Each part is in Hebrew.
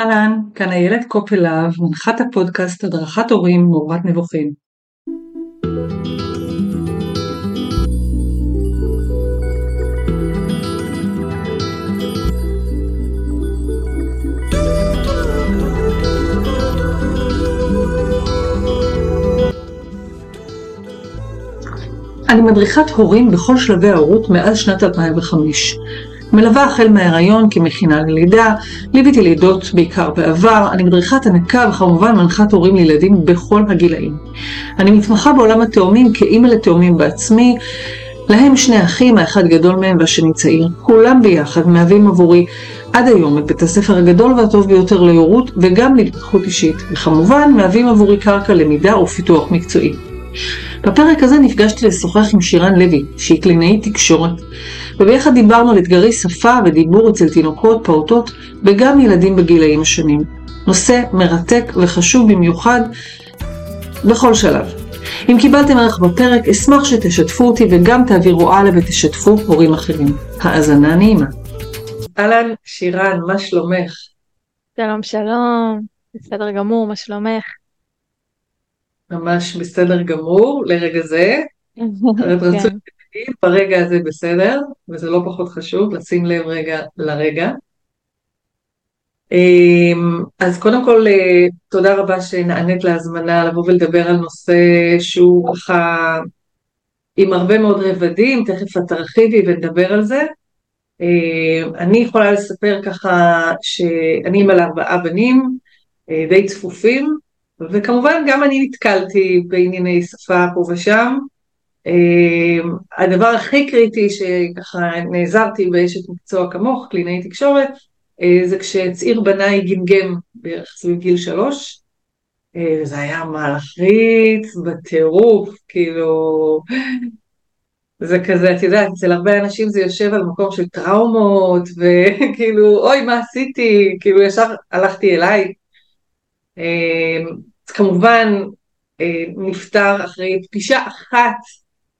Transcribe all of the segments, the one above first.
אהלן, כאן איילת קופלהב, מנחת הפודקאסט הדרכת הורים מעורבת נבוכים. אני מדריכת הורים בכל שלבי ההורות מאז שנת 2005. מלווה החל מההיריון כמכינה ללידה, ליוויתי לידות בעיקר בעבר, אני מדריכת הנקה וכמובן מנחת הורים לילדים בכל הגילאים. אני מתמחה בעולם התאומים כאימא לתאומים בעצמי, להם שני אחים, האחד גדול מהם והשני צעיר. כולם ביחד מהווים עבורי עד היום את בית הספר הגדול והטוב ביותר להורות וגם להתפתחות אישית, וכמובן מהווים עבורי קרקע למידה ופיתוח מקצועי. בפרק הזה נפגשתי לשוחח עם שירן לוי, שהיא קלינאית תקשורת, וביחד דיברנו על אתגרי שפה ודיבור אצל תינוקות, פעוטות וגם ילדים בגילאים השונים. נושא מרתק וחשוב במיוחד בכל שלב. אם קיבלתם ערך בפרק, אשמח שתשתפו אותי וגם תעבירו הלאה ותשתפו הורים אחרים. האזנה נעימה. אהלן, שירן, מה שלומך? שלום שלום, בסדר גמור, מה שלומך? ממש בסדר גמור לרגע זה. רצוי כן. ברגע הזה בסדר, וזה לא פחות חשוב, לשים לב רגע לרגע. אמ, אז קודם כל, אה, תודה רבה שנענית להזמנה לבוא ולדבר על נושא שהוא ככה עם הרבה מאוד רבדים, תכף את תרחיבי ונדבר על זה. אמ, אני יכולה לספר ככה שאני אימא לארבעה בנים, אה, די צפופים, וכמובן גם אני נתקלתי בענייני שפה פה ושם. אמ, הדבר הכי קריטי שככה נעזרתי באשת מקצוע כמוך, קלינאי תקשורת, אה, זה כשצעיר בניי גמגם בערך סביב גיל שלוש, אה, וזה היה מלחיץ בטירוף, כאילו, זה כזה, את יודעת, אצל הרבה אנשים זה יושב על מקום של טראומות, וכאילו, אוי, מה עשיתי? כאילו, ישר הלכתי אליי. אז כמובן אה, נפטר אחרי פגישה אחת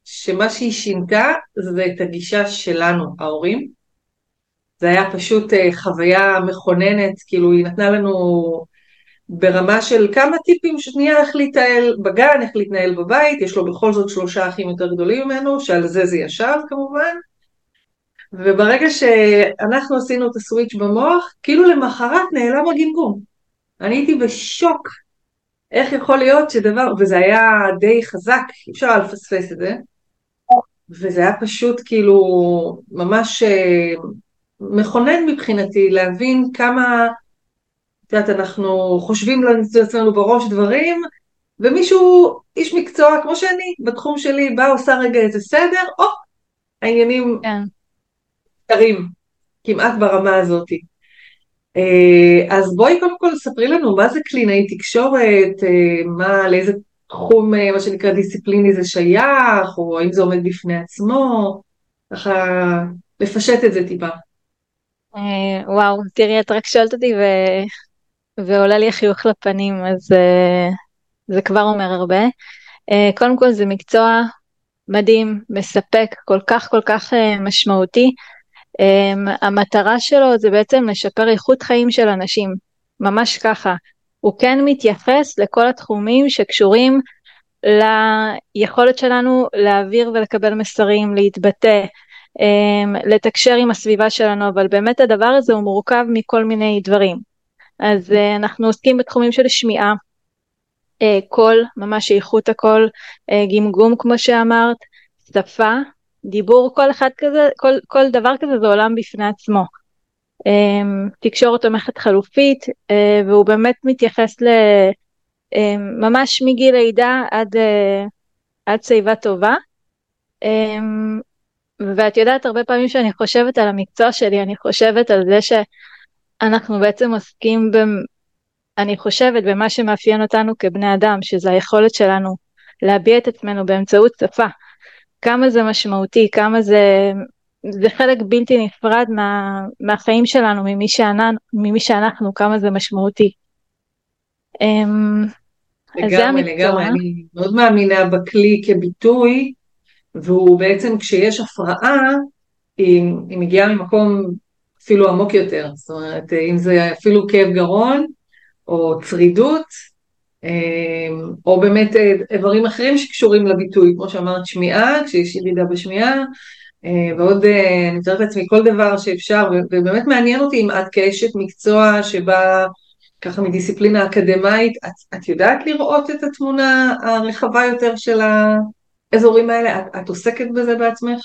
שמה שהיא שינתה זה את הגישה שלנו, ההורים. זה היה פשוט אה, חוויה מכוננת, כאילו היא נתנה לנו ברמה של כמה טיפים שנייה איך להתנהל בגן, איך להתנהל בבית, יש לו בכל זאת שלושה אחים יותר גדולים ממנו, שעל זה זה ישב כמובן. וברגע שאנחנו עשינו את הסוויץ' במוח, כאילו למחרת נעלם הגמגום. אני הייתי בשוק איך יכול להיות שדבר, וזה היה די חזק, אי אפשר היה לפספס את זה, וזה היה פשוט כאילו ממש אה, מכונן מבחינתי להבין כמה, את יודעת, אנחנו חושבים לעצמנו בראש דברים, ומישהו, איש מקצוע כמו שאני, בתחום שלי, בא עושה רגע איזה סדר, או, העניינים כן. קרים, כמעט ברמה הזאתי. אה, אז בואי קודם כל ספרי לנו מה זה קלינאי תקשורת, אה, מה, לאיזה תחום, אה, מה שנקרא דיסציפליני זה שייך, או האם זה עומד בפני עצמו, ככה לפשט את זה טיפה. וואו, תראי, את רק שואלת אותי ו... ועולה לי החיוך לפנים, אז זה כבר אומר הרבה. קודם כל זה מקצוע מדהים, מספק, כל כך כל כך משמעותי. Um, המטרה שלו זה בעצם לשפר איכות חיים של אנשים, ממש ככה. הוא כן מתייחס לכל התחומים שקשורים ליכולת שלנו להעביר ולקבל מסרים, להתבטא, um, לתקשר עם הסביבה שלנו, אבל באמת הדבר הזה הוא מורכב מכל מיני דברים. אז uh, אנחנו עוסקים בתחומים של שמיעה, uh, קול, ממש איכות הקול, uh, גמגום כמו שאמרת, שפה, דיבור, כל אחד כזה, כל, כל דבר כזה זה עולם בפני עצמו. Um, תקשורת תומכת חלופית, uh, והוא באמת מתייחס ל... um, ממש מגיל לידה עד, uh, עד שיבה טובה. Um, ואת יודעת, הרבה פעמים שאני חושבת על המקצוע שלי, אני חושבת על זה שאנחנו בעצם עוסקים, ב... אני חושבת, במה שמאפיין אותנו כבני אדם, שזה היכולת שלנו להביע את עצמנו באמצעות שפה. כמה זה משמעותי, כמה זה, זה חלק בלתי נפרד מה, מהחיים שלנו, ממי, שענן, ממי שאנחנו, כמה זה משמעותי. אמ, לגמרי, לגמרי, אני מאוד מאמינה בכלי כביטוי, והוא בעצם כשיש הפרעה, היא, היא מגיעה ממקום אפילו עמוק יותר, זאת אומרת, אם זה אפילו כאב גרון, או צרידות, או באמת איברים אחרים שקשורים לביטוי, כמו שאמרת, שמיעה, כשיש ירידה בשמיעה, ועוד, אני מתארת לעצמי כל דבר שאפשר, ובאמת מעניין אותי אם את כאשת מקצוע שבה ככה מדיסציפלינה אקדמאית, את, את יודעת לראות את התמונה הרחבה יותר של האזורים האלה? את, את עוסקת בזה בעצמך?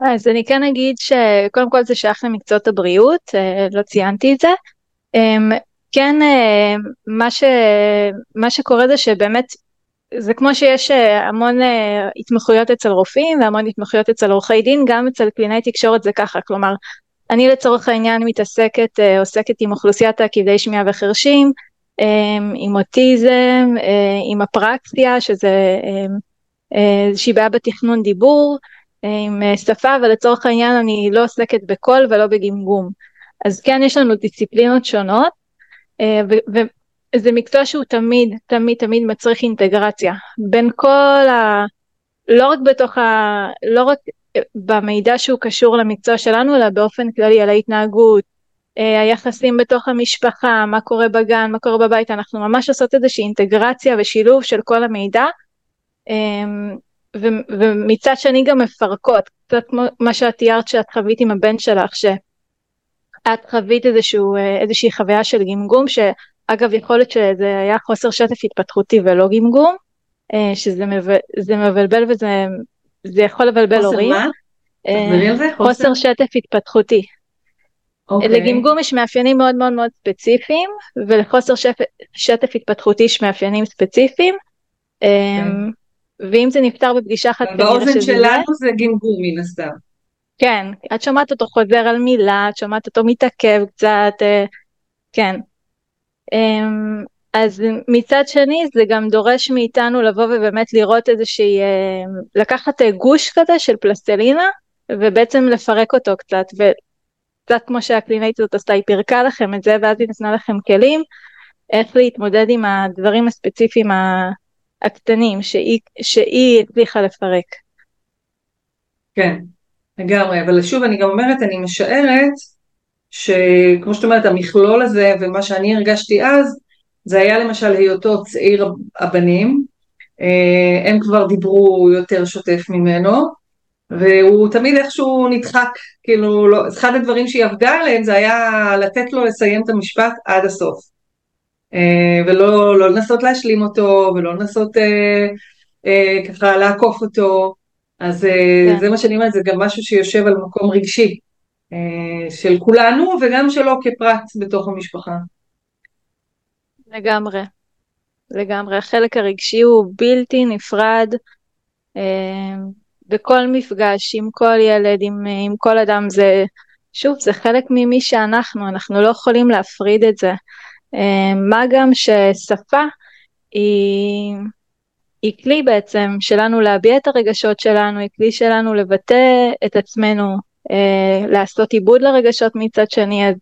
אז אני כן אגיד שקודם כל זה שייך למקצועות הבריאות, אה, לא ציינתי את זה. כן, אה, מה, ש, מה שקורה זה שבאמת, זה כמו שיש אה, המון התמחויות אצל רופאים והמון התמחויות אצל עורכי דין, גם אצל קלינאי תקשורת זה ככה, כלומר, אני לצורך העניין מתעסקת, עוסקת עם אוכלוסיית הכבדי שמיעה וחרשים, עם אוטיזם, עם אפרקסיה, שזה איזושהי בעיה בתכנון דיבור, עם אה, שפה, אבל לצורך העניין אני לא עוסקת בקול ולא בגמגום. אז כן יש לנו דיסציפלינות שונות, אה, וזה מקצוע שהוא תמיד, תמיד, תמיד מצריך אינטגרציה בין כל ה... לא רק בתוך ה... לא רק אה, במידע שהוא קשור למקצוע שלנו, אלא באופן כללי על ההתנהגות, היחסים בתוך המשפחה, מה קורה בגן, מה קורה בבית, אנחנו ממש עושות איזושהי אינטגרציה ושילוב של כל המידע. ו- ומצד שני גם מפרקות, קצת כמו מה שאת תיארת שאת חווית עם הבן שלך, שאת חווית איזשהו, אה, איזושהי חוויה של גמגום, שאגב יכול להיות שזה היה חוסר שטף התפתחותי ולא גמגום, אה, שזה מב- מבלבל וזה זה יכול לבלבל חוסר הורים. מה? תחזרי על זה? חוסר, חוסר שטף התפתחותי. אוקיי. לגמגום יש מאפיינים מאוד מאוד מאוד ספציפיים, ולחוסר שטף, שטף התפתחותי יש מאפיינים ספציפיים. Okay. אמ, ואם זה נפתר בפגישה אחת כנראה שזה. באוזן שלנו זה גמגום מן הסתם. כן, את שומעת אותו חוזר על מילה, את שומעת אותו מתעכב קצת, אה, כן. אמ, אז מצד שני זה גם דורש מאיתנו לבוא ובאמת לראות איזושהי, אה, לקחת אה, גוש כזה של פלסטלינה ובעצם לפרק אותו קצת, וקצת כמו שהקלינאית הזאת עשתה, היא פירקה לכם את זה ואז היא נתנה לכם כלים איך להתמודד עם הדברים הספציפיים הקטנים שהיא, שהיא הצליחה לפרק. כן, לגמרי, אבל שוב אני גם אומרת, אני משערת שכמו שאת אומרת, המכלול הזה ומה שאני הרגשתי אז, זה היה למשל היותו צעיר הבנים, אה, הם כבר דיברו יותר שוטף ממנו, והוא תמיד איכשהו נדחק, כאילו, לא, אחד הדברים שהיא עבדה עליהם זה היה לתת לו לסיים את המשפט עד הסוף. אה, ולא לא לנסות להשלים אותו, ולא לנסות אה, אה, ככה לעקוף אותו, אז אה, כן. זה מה שאני אומרת, זה גם משהו שיושב על מקום רגשי, אה, של כולנו וגם שלו כפרט בתוך המשפחה. לגמרי, לגמרי, החלק הרגשי הוא בלתי נפרד. אה, בכל מפגש עם כל ילד, עם, עם כל אדם, זה, שוב, זה חלק ממי שאנחנו, אנחנו לא יכולים להפריד את זה. מה גם ששפה היא, היא כלי בעצם שלנו להביע את הרגשות שלנו, היא כלי שלנו לבטא את עצמנו, אה, לעשות עיבוד לרגשות מצד שני, אז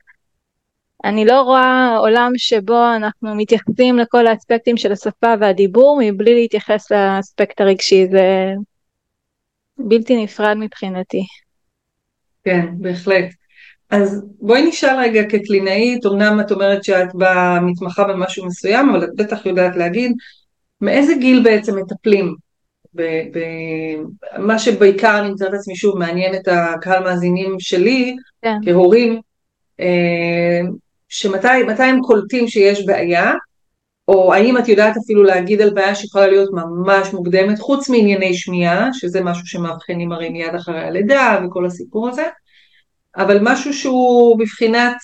אני לא רואה עולם שבו אנחנו מתייחסים לכל האספקטים של השפה והדיבור מבלי להתייחס לאספקט הרגשי, זה בלתי נפרד מבחינתי. כן, בהחלט. אז בואי נשאל רגע כקלינאית, אמנם את אומרת שאת מתמחה במשהו מסוים, אבל את בטח יודעת להגיד, מאיזה גיל בעצם מטפלים? במה שבעיקר אני מצטערת לעצמי שוב מעניין את הקהל מאזינים שלי כן. כהורים, אה, שמתי הם קולטים שיש בעיה, או האם את יודעת אפילו להגיד על בעיה שיכולה להיות ממש מוקדמת, חוץ מענייני שמיעה, שזה משהו שמאבחנים הרי מיד אחרי הלידה וכל הסיפור הזה, אבל משהו שהוא בבחינת,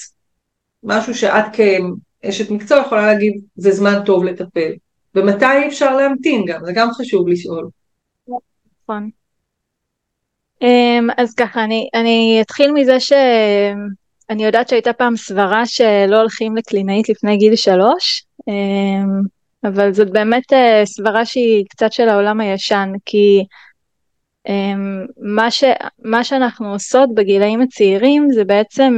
משהו שאת כאשת מקצוע יכולה להגיד, זה זמן טוב לטפל. ומתי אפשר להמתין גם, זה גם חשוב לשאול. נכון. אמ, אז ככה, אני, אני אתחיל מזה שאני יודעת שהייתה פעם סברה שלא הולכים לקלינאית לפני גיל שלוש, אמ, אבל זאת באמת אה, סברה שהיא קצת של העולם הישן, כי אמ, מה, ש, מה שאנחנו עושות בגילאים הצעירים זה בעצם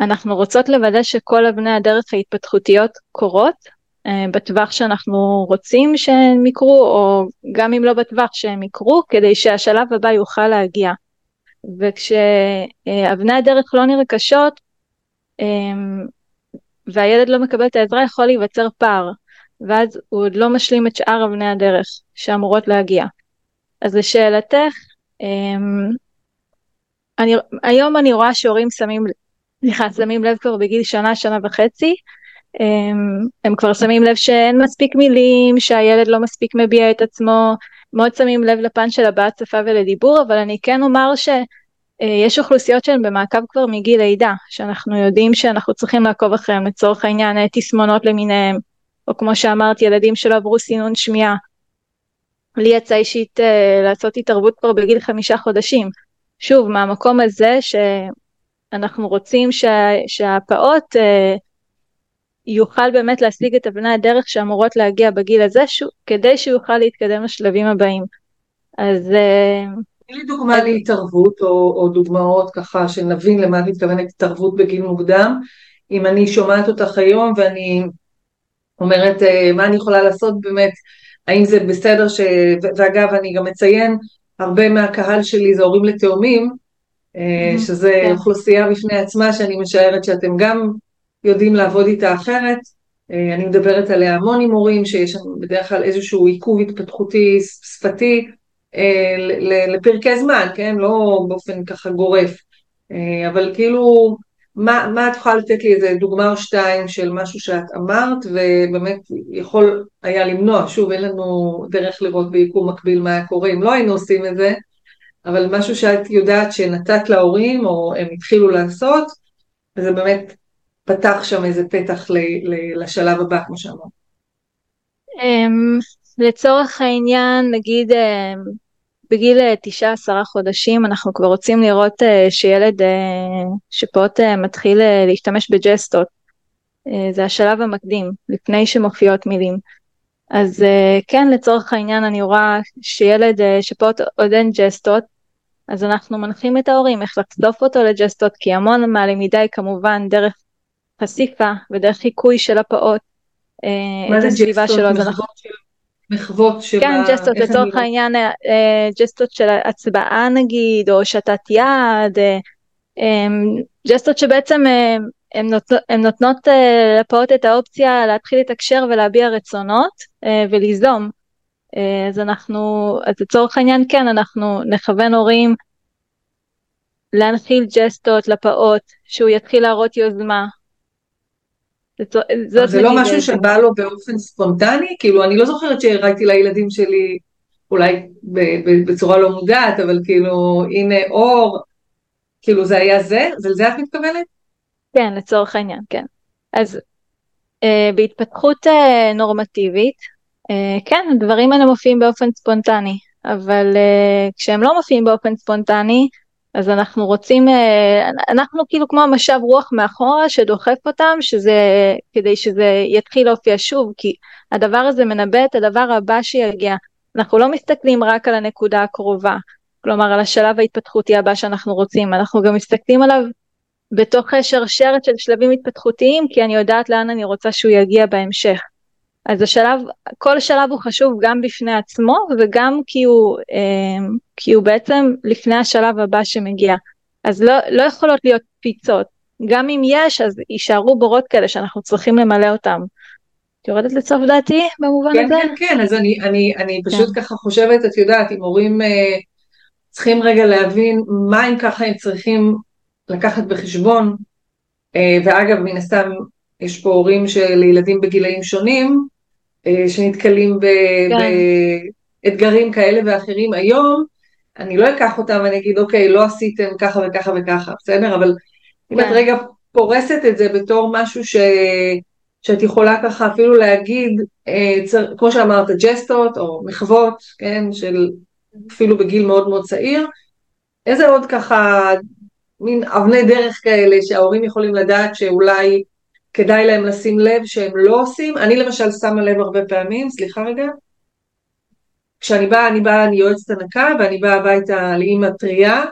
אנחנו רוצות לוודא שכל אבני הדרך ההתפתחותיות קורות בטווח שאנחנו רוצים שהם יקרו או גם אם לא בטווח שהם יקרו כדי שהשלב הבא יוכל להגיע. וכשאבני הדרך לא נרכשות אמ, והילד לא מקבל את העזרה יכול להיווצר פער ואז הוא עוד לא משלים את שאר אבני הדרך שאמורות להגיע. אז לשאלתך, אמ, אני, היום אני רואה שהורים שמים, סליחה, שמים לב כבר בגיל שנה, שנה וחצי, הם, הם כבר שמים לב שאין מספיק מילים, שהילד לא מספיק מביע את עצמו, מאוד שמים לב לפן של הבעת שפה ולדיבור, אבל אני כן אומר שיש אוכלוסיות שהן במעקב כבר מגיל לידה, שאנחנו יודעים שאנחנו צריכים לעקוב אחריהם, לצורך העניין תסמונות למיניהם, או כמו שאמרת, ילדים שלא עברו סינון שמיעה. לי יצא אישית uh, לעשות התערבות כבר בגיל חמישה חודשים. שוב, מהמקום הזה שאנחנו רוצים שה, שהפעוט יוכל באמת להשיג את אבני הדרך שאמורות להגיע בגיל הזה, ש... כדי שהוא יוכל להתקדם לשלבים הבאים. אז... Uh, תני לי דוגמה אז... להתערבות, או, או דוגמאות ככה, שנבין למה את מתכוונת התערבות בגיל מוקדם. אם אני שומעת אותך היום ואני אומרת מה אני יכולה לעשות באמת האם זה בסדר ש... ואגב, אני גם אציין, הרבה מהקהל שלי זה הורים לתאומים, mm-hmm. שזה כן. אוכלוסייה בפני עצמה שאני משערת שאתם גם יודעים לעבוד איתה אחרת. אה, אני מדברת עליה המון עם הורים שיש לנו בדרך כלל איזשהו עיכוב התפתחותי שפתי אה, לפרקי זמן, כן? לא באופן ככה גורף. אבל כאילו מה, מה את יכולה לתת לי איזה דוגמה או שתיים של משהו שאת אמרת ובאמת יכול היה למנוע, שוב אין לנו דרך לראות ביקום מקביל מה קורה אם לא היינו עושים את זה, אבל משהו שאת יודעת שנתת להורים או הם התחילו לעשות, וזה באמת פתח שם איזה פתח ל, ל, לשלב הבא כמו שאמרת. אמ, לצורך העניין נגיד אמ, בגיל אה, תשעה עשרה חודשים אנחנו כבר רוצים לראות אה, שילד אה, שפעוט מתחיל להשתמש בג'סטות. זה השלב המקדים, לפני שמופיעות מילים. אז כן, לצורך העניין אני רואה שילד שפעוט עוד אין ג'סטות, אז אנחנו מנחים את ההורים איך לחשוף אותו לג'סטות, כי המון מהלמידה היא כמובן דרך חשיפה ודרך חיקוי של הפעוט. מה זה ג'סטות? מחוות של. כן, ג'סטות, לצורך העניין, אה, אה, ג'סטות של הצבעה נגיד, או שתת יד, אה, ג'סטות שבעצם הן נותנות לפעוט את האופציה להתחיל לתקשר ולהביע רצונות וליזום. אז אנחנו, אז לצורך העניין כן, אנחנו נכוון הורים להנחיל ג'סטות לפעוט, שהוא יתחיל להראות יוזמה, זה לא משהו שבא לו באופן ספונטני? כאילו, אני לא זוכרת שהראיתי לילדים שלי, אולי בצורה לא מודעת, אבל כאילו, הנה אור, כאילו זה היה זה? ולזה את מתכוונת? כן, לצורך העניין, כן. אז אה, בהתפתחות אה, נורמטיבית, אה, כן, הדברים האלה מופיעים באופן ספונטני, אבל אה, כשהם לא מופיעים באופן ספונטני, אז אנחנו רוצים, אה, אנחנו כאילו כמו המשב רוח מאחורה שדוחף אותם, שזה, כדי שזה יתחיל להופיע שוב, כי הדבר הזה מנבא את הדבר הבא שיגיע. אנחנו לא מסתכלים רק על הנקודה הקרובה, כלומר על השלב ההתפתחותי הבא שאנחנו רוצים, אנחנו גם מסתכלים עליו בתוך שרשרת של שלבים התפתחותיים, כי אני יודעת לאן אני רוצה שהוא יגיע בהמשך. אז השלב, כל שלב הוא חשוב גם בפני עצמו וגם כי הוא, אה, כי הוא בעצם לפני השלב הבא שמגיע. אז לא, לא יכולות להיות פיצות. גם אם יש, אז יישארו בורות כאלה שאנחנו צריכים למלא אותם. את יורדת לצוף דעתי במובן כן, הזה? כן, כן, אז אני, אני, אני פשוט כן. ככה חושבת, את יודעת, אם הורים אה, צריכים רגע להבין מה אם ככה הם צריכים לקחת בחשבון, אה, ואגב, מן הסתם, יש פה הורים של ילדים בגילאים שונים, שנתקלים כן. באתגרים כאלה ואחרים היום, אני לא אקח אותם ואני אגיד, אוקיי, לא עשיתם ככה וככה וככה, בסדר? אבל אם את כן. רגע פורסת את זה בתור משהו ש... שאת יכולה ככה אפילו להגיד, אה, צר... כמו שאמרת, ג'סטות או מחוות, כן, של אפילו בגיל מאוד מאוד צעיר, איזה עוד ככה מין אבני דרך כאלה שההורים יכולים לדעת שאולי כדאי להם לשים לב שהם לא עושים. אני למשל שמה לב הרבה פעמים, סליחה רגע, כשאני באה, אני באה, אני יועצת הנקה ואני באה הביתה לאימא טריה,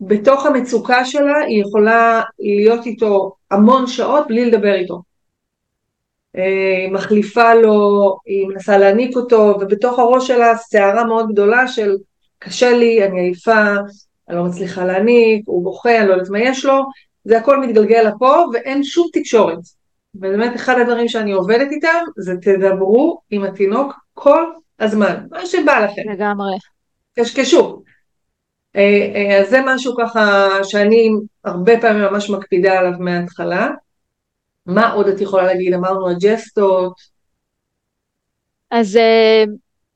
בתוך המצוקה שלה היא יכולה להיות איתו המון שעות בלי לדבר איתו. אה, היא מחליפה לו, היא מנסה להעניק אותו, ובתוך הראש שלה סערה מאוד גדולה של קשה לי, אני עייפה, אני לא מצליחה להניק, הוא בוכה, אני לא יודעת מה יש לו, זה הכל מתגלגל לפה ואין שום תקשורת. ובאמת אחד הדברים שאני עובדת איתם זה תדברו עם התינוק כל הזמן, מה שבא לכם. לגמרי. קשקשו. אה, אה, אז זה משהו ככה שאני הרבה פעמים ממש מקפידה עליו מההתחלה. מה עוד את יכולה להגיד? אמרנו הג'סטות. אז אה,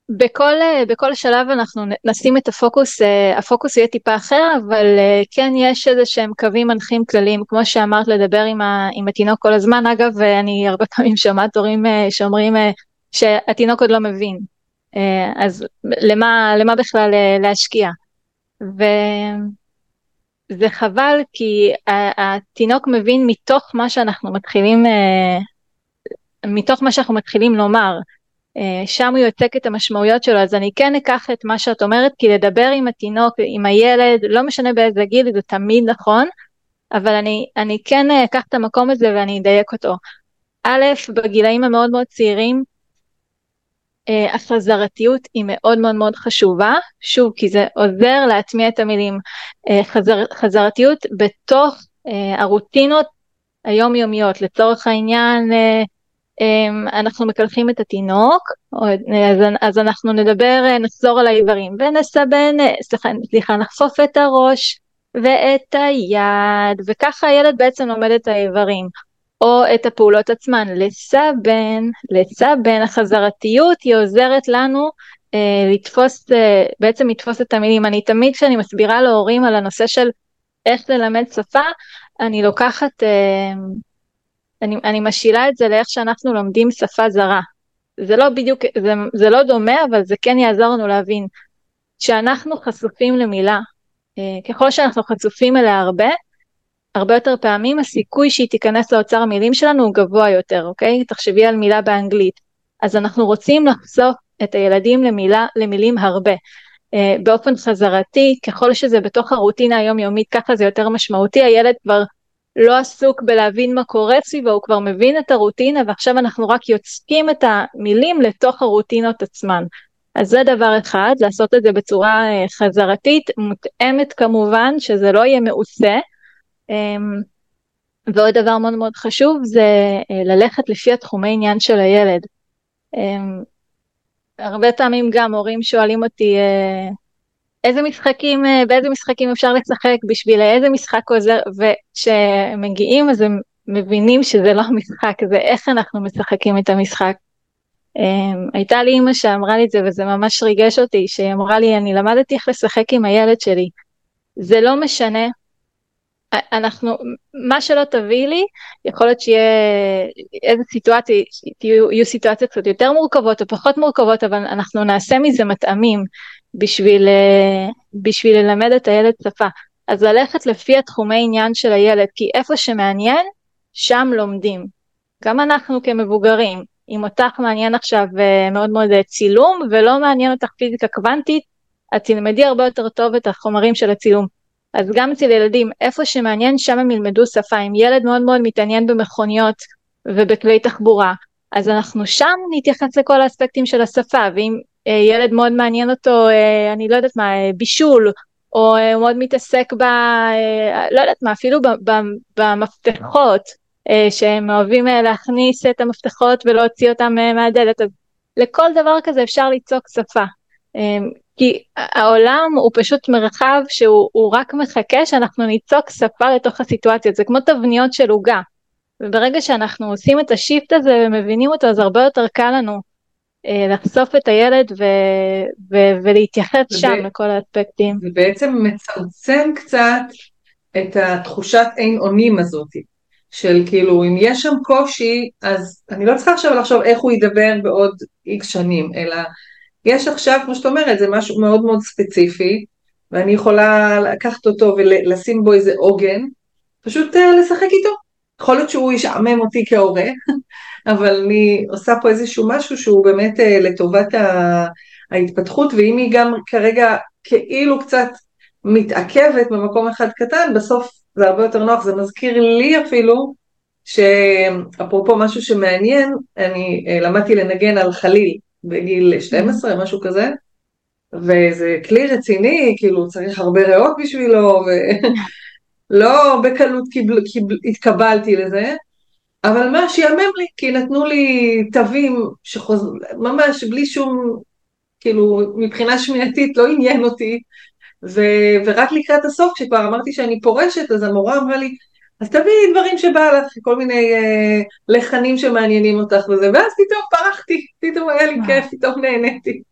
בכל, בכל שלב אנחנו נשים את הפוקוס, הפוקוס יהיה טיפה אחר, אבל כן יש איזה שהם קווים מנחים כלליים, כמו שאמרת, לדבר עם, ה, עם התינוק כל הזמן. אגב, אני הרבה פעמים שומעת הורים שאומרים שהתינוק עוד לא מבין. אז למה, למה בכלל להשקיע? וזה חבל כי התינוק מבין מתוך מה שאנחנו מתחילים, אה, מתוך מה שאנחנו מתחילים לומר, אה, שם הוא יוצק את המשמעויות שלו, אז אני כן אקח את מה שאת אומרת, כי לדבר עם התינוק, עם הילד, לא משנה באיזה גיל, זה תמיד נכון, אבל אני, אני כן אקח את המקום הזה ואני אדייק אותו. א', בגילאים המאוד מאוד צעירים, אה, החזרתיות היא מאוד מאוד מאוד חשובה, שוב כי זה עוזר להטמיע את המילים. אה, חזר, חזרתיות בתוך אה, הרוטינות היומיומיות, לצורך העניין אנחנו מקלחים את התינוק, אז, אז אנחנו נדבר, נחזור על האיברים ונסבן, סליחה, סליחה, נחפוף את הראש ואת היד, וככה הילד בעצם לומד את האיברים. או את הפעולות עצמן. לסבן, לסבן, החזרתיות היא עוזרת לנו אה, לתפוס, אה, בעצם לתפוס את המילים. אני תמיד כשאני מסבירה להורים על הנושא של איך ללמד שפה, אני לוקחת, אה, אני, אני משילה את זה לאיך שאנחנו לומדים שפה זרה. זה לא בדיוק, זה, זה לא דומה, אבל זה כן יעזור לנו להבין. כשאנחנו חשופים למילה, אה, ככל שאנחנו חשופים אליה הרבה, הרבה יותר פעמים הסיכוי שהיא תיכנס לאוצר המילים שלנו הוא גבוה יותר, אוקיי? תחשבי על מילה באנגלית. אז אנחנו רוצים לחשוף את הילדים למילה, למילים הרבה. Uh, באופן חזרתי, ככל שזה בתוך הרוטינה היומיומית, ככה זה יותר משמעותי, הילד כבר לא עסוק בלהבין מה קורה סביבו, הוא כבר מבין את הרוטינה ועכשיו אנחנו רק יוצקים את המילים לתוך הרוטינות עצמן. אז זה דבר אחד, לעשות את זה בצורה uh, חזרתית, מותאמת כמובן, שזה לא יהיה מעושה, אמ, ועוד דבר מאוד מאוד חשוב זה אה, ללכת לפי התחומי עניין של הילד. אמ, הרבה פעמים גם הורים שואלים אותי אה, איזה משחקים, אה, באיזה משחקים אפשר לשחק בשביל איזה משחק עוזר, וכשמגיעים אז הם מבינים שזה לא משחק, זה איך אנחנו משחקים את המשחק. אמ, הייתה לי אימא שאמרה לי את זה וזה ממש ריגש אותי, שהיא אמרה לי אני למדתי איך לשחק עם הילד שלי. זה לא משנה אנחנו, מה שלא תביא לי, יכול להיות שיהיה איזה סיטואציה, יהיו, יהיו סיטואציות קצת יותר מורכבות או פחות מורכבות, אבל אנחנו נעשה מזה מטעמים בשביל, אה, בשביל ללמד את הילד שפה. אז ללכת לפי התחומי עניין של הילד, כי איפה שמעניין, שם לומדים. גם אנחנו כמבוגרים, אם אותך מעניין עכשיו אה, מאוד מאוד אה, צילום ולא מעניין אותך פיזיקה קוונטית, את תלמדי הרבה יותר טוב את החומרים של הצילום. אז גם אצל ילדים, איפה שמעניין, שם הם ילמדו שפה. אם ילד מאוד מאוד מתעניין במכוניות ובכלי תחבורה, אז אנחנו שם נתייחס לכל האספקטים של השפה, ואם ילד מאוד מעניין אותו, אה, אני לא יודעת מה, אה, בישול, או אה, הוא מאוד מתעסק ב... אה, לא יודעת מה, אפילו במפתחות, אה, שהם אוהבים אה, להכניס את המפתחות ולהוציא אותם אה, מהדלת, אז לכל דבר כזה אפשר ליצוק שפה. אה, כי העולם הוא פשוט מרחב שהוא רק מחכה שאנחנו ניצוק שפה לתוך הסיטואציות, זה כמו תבניות של עוגה. וברגע שאנחנו עושים את השיפט הזה ומבינים אותו, אז הרבה יותר קל לנו אה, לחשוף את הילד ו- ו- ולהתייחס שם לכל האספקטים. זה בעצם מצמצם קצת את התחושת אין אונים הזאת, של כאילו אם יש שם קושי, אז אני לא צריכה עכשיו לחשוב איך הוא ידבר בעוד איקס שנים, אלא יש עכשיו, כמו שאת אומרת, זה משהו מאוד מאוד ספציפי, ואני יכולה לקחת אותו ולשים בו איזה עוגן, פשוט uh, לשחק איתו. יכול להיות שהוא ישעמם אותי כהורה, אבל אני עושה פה איזשהו משהו שהוא באמת uh, לטובת ההתפתחות, ואם היא גם כרגע כאילו קצת מתעכבת במקום אחד קטן, בסוף זה הרבה יותר נוח, זה מזכיר לי אפילו, שאפרופו משהו שמעניין, אני uh, למדתי לנגן על חליל, בגיל 12, משהו כזה, וזה כלי רציני, כאילו צריך הרבה ריאות בשבילו, ולא בקלות קיבל, קיבל, התקבלתי לזה, אבל מה שיאמם לי, כי נתנו לי תווים שחוז... ממש בלי שום, כאילו מבחינה שמיעתית לא עניין אותי, ו... ורק לקראת הסוף, כשכבר אמרתי שאני פורשת, אז המורה אמרה לי, אז תביאי דברים שבא לך, כל מיני אה, לחנים שמעניינים אותך וזה, ואז פתאום פרחתי, פתאום היה לי כיף, פתאום נהניתי.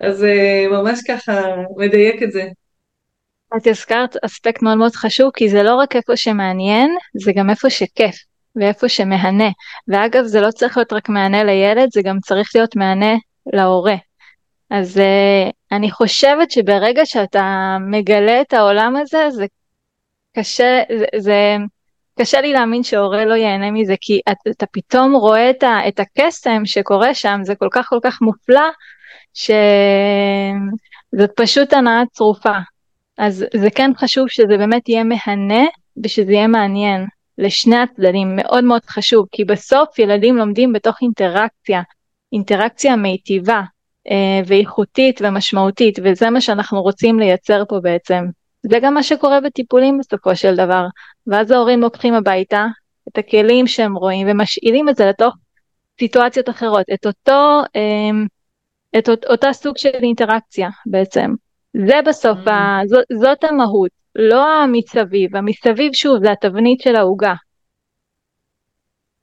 אז אה, ממש ככה מדייק את זה. את הזכרת אספקט מאוד מאוד חשוב, כי זה לא רק איפה שמעניין, זה גם איפה שכיף, ואיפה שמהנה. ואגב, זה לא צריך להיות רק מהנה לילד, זה גם צריך להיות מהנה להורה. אז uh, אני חושבת שברגע שאתה מגלה את העולם הזה, זה קשה, זה, זה קשה לי להאמין שהורה לא ייהנה מזה, כי אתה, אתה פתאום רואה את, ה, את הקסם שקורה שם, זה כל כך כל כך מופלא, שזאת פשוט הנאה צרופה. אז זה כן חשוב שזה באמת יהיה מהנה ושזה יהיה מעניין לשני הצדדים, מאוד מאוד חשוב, כי בסוף ילדים לומדים בתוך אינטראקציה, אינטראקציה מיטיבה אה, ואיכותית ומשמעותית, וזה מה שאנחנו רוצים לייצר פה בעצם. זה גם מה שקורה בטיפולים בסופו של דבר, ואז ההורים לוקחים הביתה את הכלים שהם רואים ומשאילים את זה לתוך סיטואציות אחרות, את אותו אה, את אות, אותה סוג של אינטראקציה בעצם. זה בסוף, mm. ה, זו, זאת המהות, לא המסביב, המסביב שוב זה התבנית של העוגה.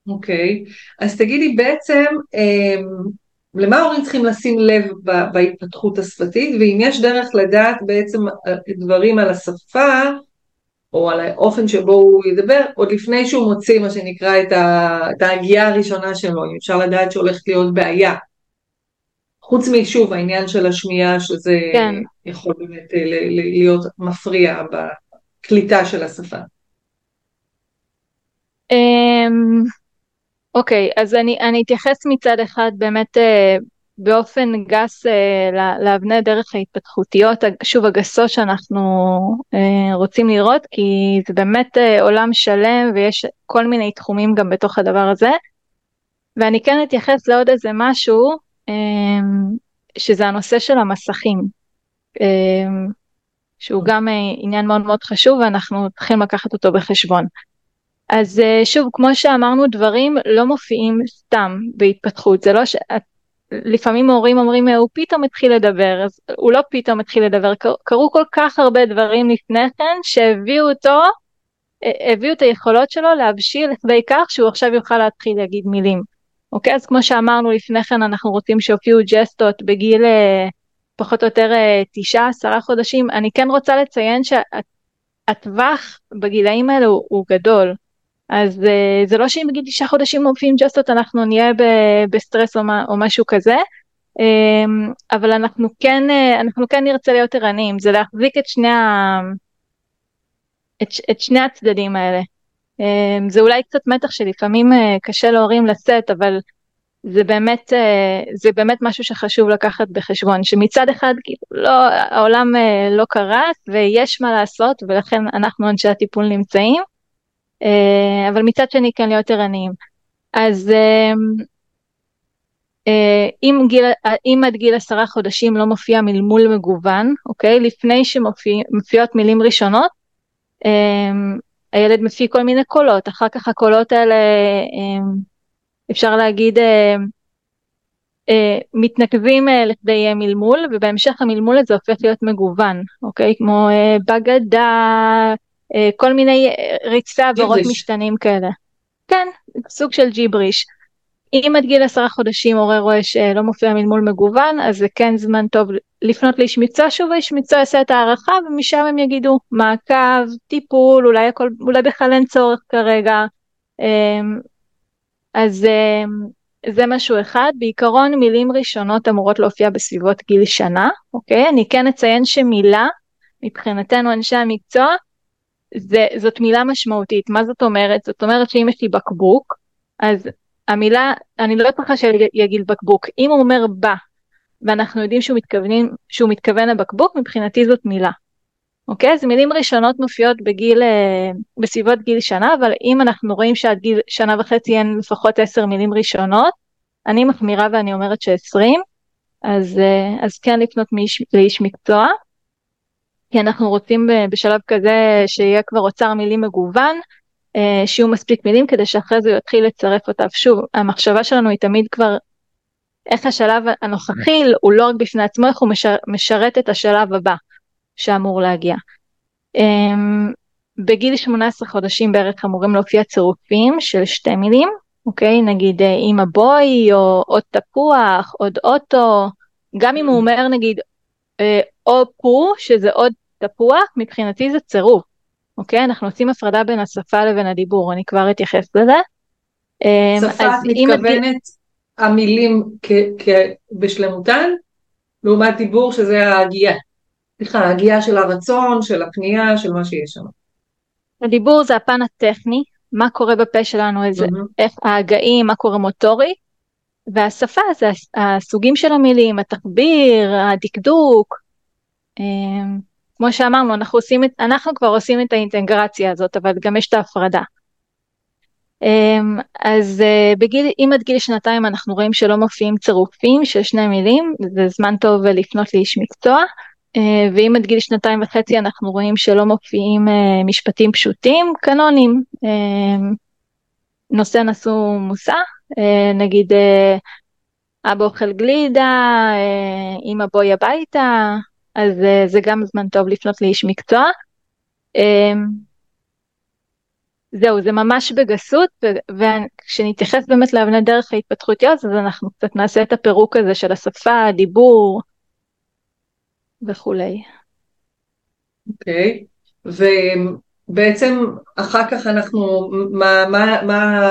אוקיי, okay. אז תגידי בעצם, אמ, למה ההורים צריכים לשים לב בהתפתחות השפתית, ואם יש דרך לדעת בעצם דברים על השפה, או על האופן שבו הוא ידבר, עוד לפני שהוא מוציא מה שנקרא את ההגייה הראשונה שלו, אם אפשר לדעת שהולכת להיות בעיה. חוץ משוב העניין של השמיעה שזה כן. יכול באמת אה, להיות מפריע בקליטה של השפה. אמ, אוקיי, אז אני, אני אתייחס מצד אחד באמת אה, באופן גס אה, לאבני דרך ההתפתחותיות, שוב הגסות שאנחנו רוצים לראות, כי זה באמת עולם שלם ויש כל מיני תחומים גם בתוך הדבר הזה. ואני כן אתייחס לעוד איזה משהו שזה הנושא של המסכים, אמ, שהוא גם אה, עניין מאוד מאוד חשוב ואנחנו צריכים לקחת אותו בחשבון. אז אה, שוב, כמו שאמרנו, דברים לא מופיעים סתם בהתפתחות, זה לא ש... לפעמים הורים אומרים, הוא פתאום התחיל לדבר, אז הוא לא פתאום התחיל לדבר, קרו כל כך הרבה דברים לפני כן שהביאו אותו, אה, הביאו את היכולות שלו להבשיל לכדי כך שהוא עכשיו יוכל להתחיל להגיד מילים. אוקיי? אז כמו שאמרנו לפני כן, אנחנו רוצים שיופיעו ג'סטות בגיל אה, פחות או יותר אה, תשעה, עשרה חודשים. אני כן רוצה לציין שהטווח בגילאים האלה הוא, הוא גדול. אז אה, זה לא שאם בגיל תשעה חודשים מופיעים ג'סטות אנחנו נהיה בסטרס או, מה, או משהו כזה. אמ, אבל אנחנו כן, אנחנו כן נרצה להיות ערניים, זה להחזיק את שני, ה... את, את שני הצדדים האלה. אמ, זה אולי קצת מתח שלפעמים אה, קשה להורים לשאת, אבל זה באמת, אה, זה באמת משהו שחשוב לקחת בחשבון, שמצד אחד כאילו לא, העולם אה, לא קרס ויש מה לעשות ולכן אנחנו אנשי הטיפול נמצאים, אבל מצד שני כן להיות ערניים. אז אמ, אם, גיל, אם עד גיל עשרה חודשים לא מופיע מלמול מגוון, אוקיי? לפני שמופיעות מילים ראשונות, אמ, הילד מפיק כל מיני קולות, אחר כך הקולות האלה, אמ, אפשר להגיד, אה, אה, מתנקבים אה, לכדי מלמול, ובהמשך המלמול הזה הופך להיות מגוון, אוקיי? כמו בגדה, כל מיני ריצה ועורות משתנים כאלה. כן, סוג של ג'יבריש. אם עד גיל עשרה חודשים הורה רואה שלא מופיע מלמול מגוון, אז זה כן זמן טוב לפנות לאיש מקצוע שוב, האיש מקצוע יעשה את ההערכה ומשם הם יגידו מעקב, טיפול, אולי, הכל, אולי בכלל אין צורך כרגע. אמ, אז אמ, זה משהו אחד. בעיקרון מילים ראשונות אמורות להופיע בסביבות גיל שנה, אוקיי? אני כן אציין שמילה, מבחינתנו אנשי המקצוע, זה, זאת מילה משמעותית. מה זאת אומרת? זאת אומרת שאם יש לי בקבוק, אז המילה, אני לא צריכה שיגיד בקבוק, אם הוא אומר בא, ואנחנו יודעים שהוא, מתכוונים, שהוא מתכוון לבקבוק, מבחינתי זאת מילה. אוקיי? אז מילים ראשונות מופיעות בגיל, אה, בסביבות גיל שנה, אבל אם אנחנו רואים שעד גיל שנה וחצי אין לפחות עשר מילים ראשונות, אני מחמירה ואני אומרת שעשרים, אז, אז כן לפנות מאיש, לאיש מקצוע, כי אנחנו רוצים בשלב כזה שיהיה כבר אוצר מילים מגוון, שיהיו מספיק מילים כדי שאחרי זה הוא יתחיל לצרף אותיו. שוב, המחשבה שלנו היא תמיד כבר איך השלב הנוכחי הוא לא רק בפני עצמו, איך הוא משרת את השלב הבא שאמור להגיע. אמ, בגיל 18 חודשים בערך אמורים להופיע צירופים של שתי מילים, אוקיי? נגיד אימא אה, בואי, או עוד תפוח, עוד אוטו, גם אם הוא אומר נגיד אה, או פו, שזה עוד תפוח, מבחינתי זה צירוף, אוקיי? אנחנו עושים הפרדה בין השפה לבין הדיבור, אני כבר אתייחס לזה. אמ, שפה את מתכוונת המילים בשלמותן, לעומת דיבור שזה ההגייה. סליחה, ההגייה של הרצון, של הפנייה, של מה שיש שם. הדיבור זה הפן הטכני, מה קורה בפה שלנו, איזה, mm-hmm. איך ההגאים, מה קורה מוטורי, והשפה זה הסוגים של המילים, התחביר, הדקדוק. אמ, כמו שאמרנו, אנחנו, עושים, אנחנו כבר עושים את האינטגרציה הזאת, אבל גם יש את ההפרדה. אמ, אז אה, בגיל, אם עד גיל שנתיים אנחנו רואים שלא מופיעים צירופים של שני מילים, זה זמן טוב לפנות לאיש מקצוע. אה, ואם עד גיל שנתיים וחצי אנחנו רואים שלא מופיעים אה, משפטים פשוטים, קנונים, נושא נשוא מושא, נגיד אבא אוכל גלידה, אמא בואי הביתה, אז זה גם זמן טוב לפנות לאיש מקצוע. זהו, זה ממש בגסות, וכשנתייחס באמת לאבני דרך ההתפתחותיות, אז אנחנו קצת נעשה את הפירוק הזה של השפה, הדיבור וכולי. אוקיי, okay. ובעצם אחר כך אנחנו, מה, מה, מה,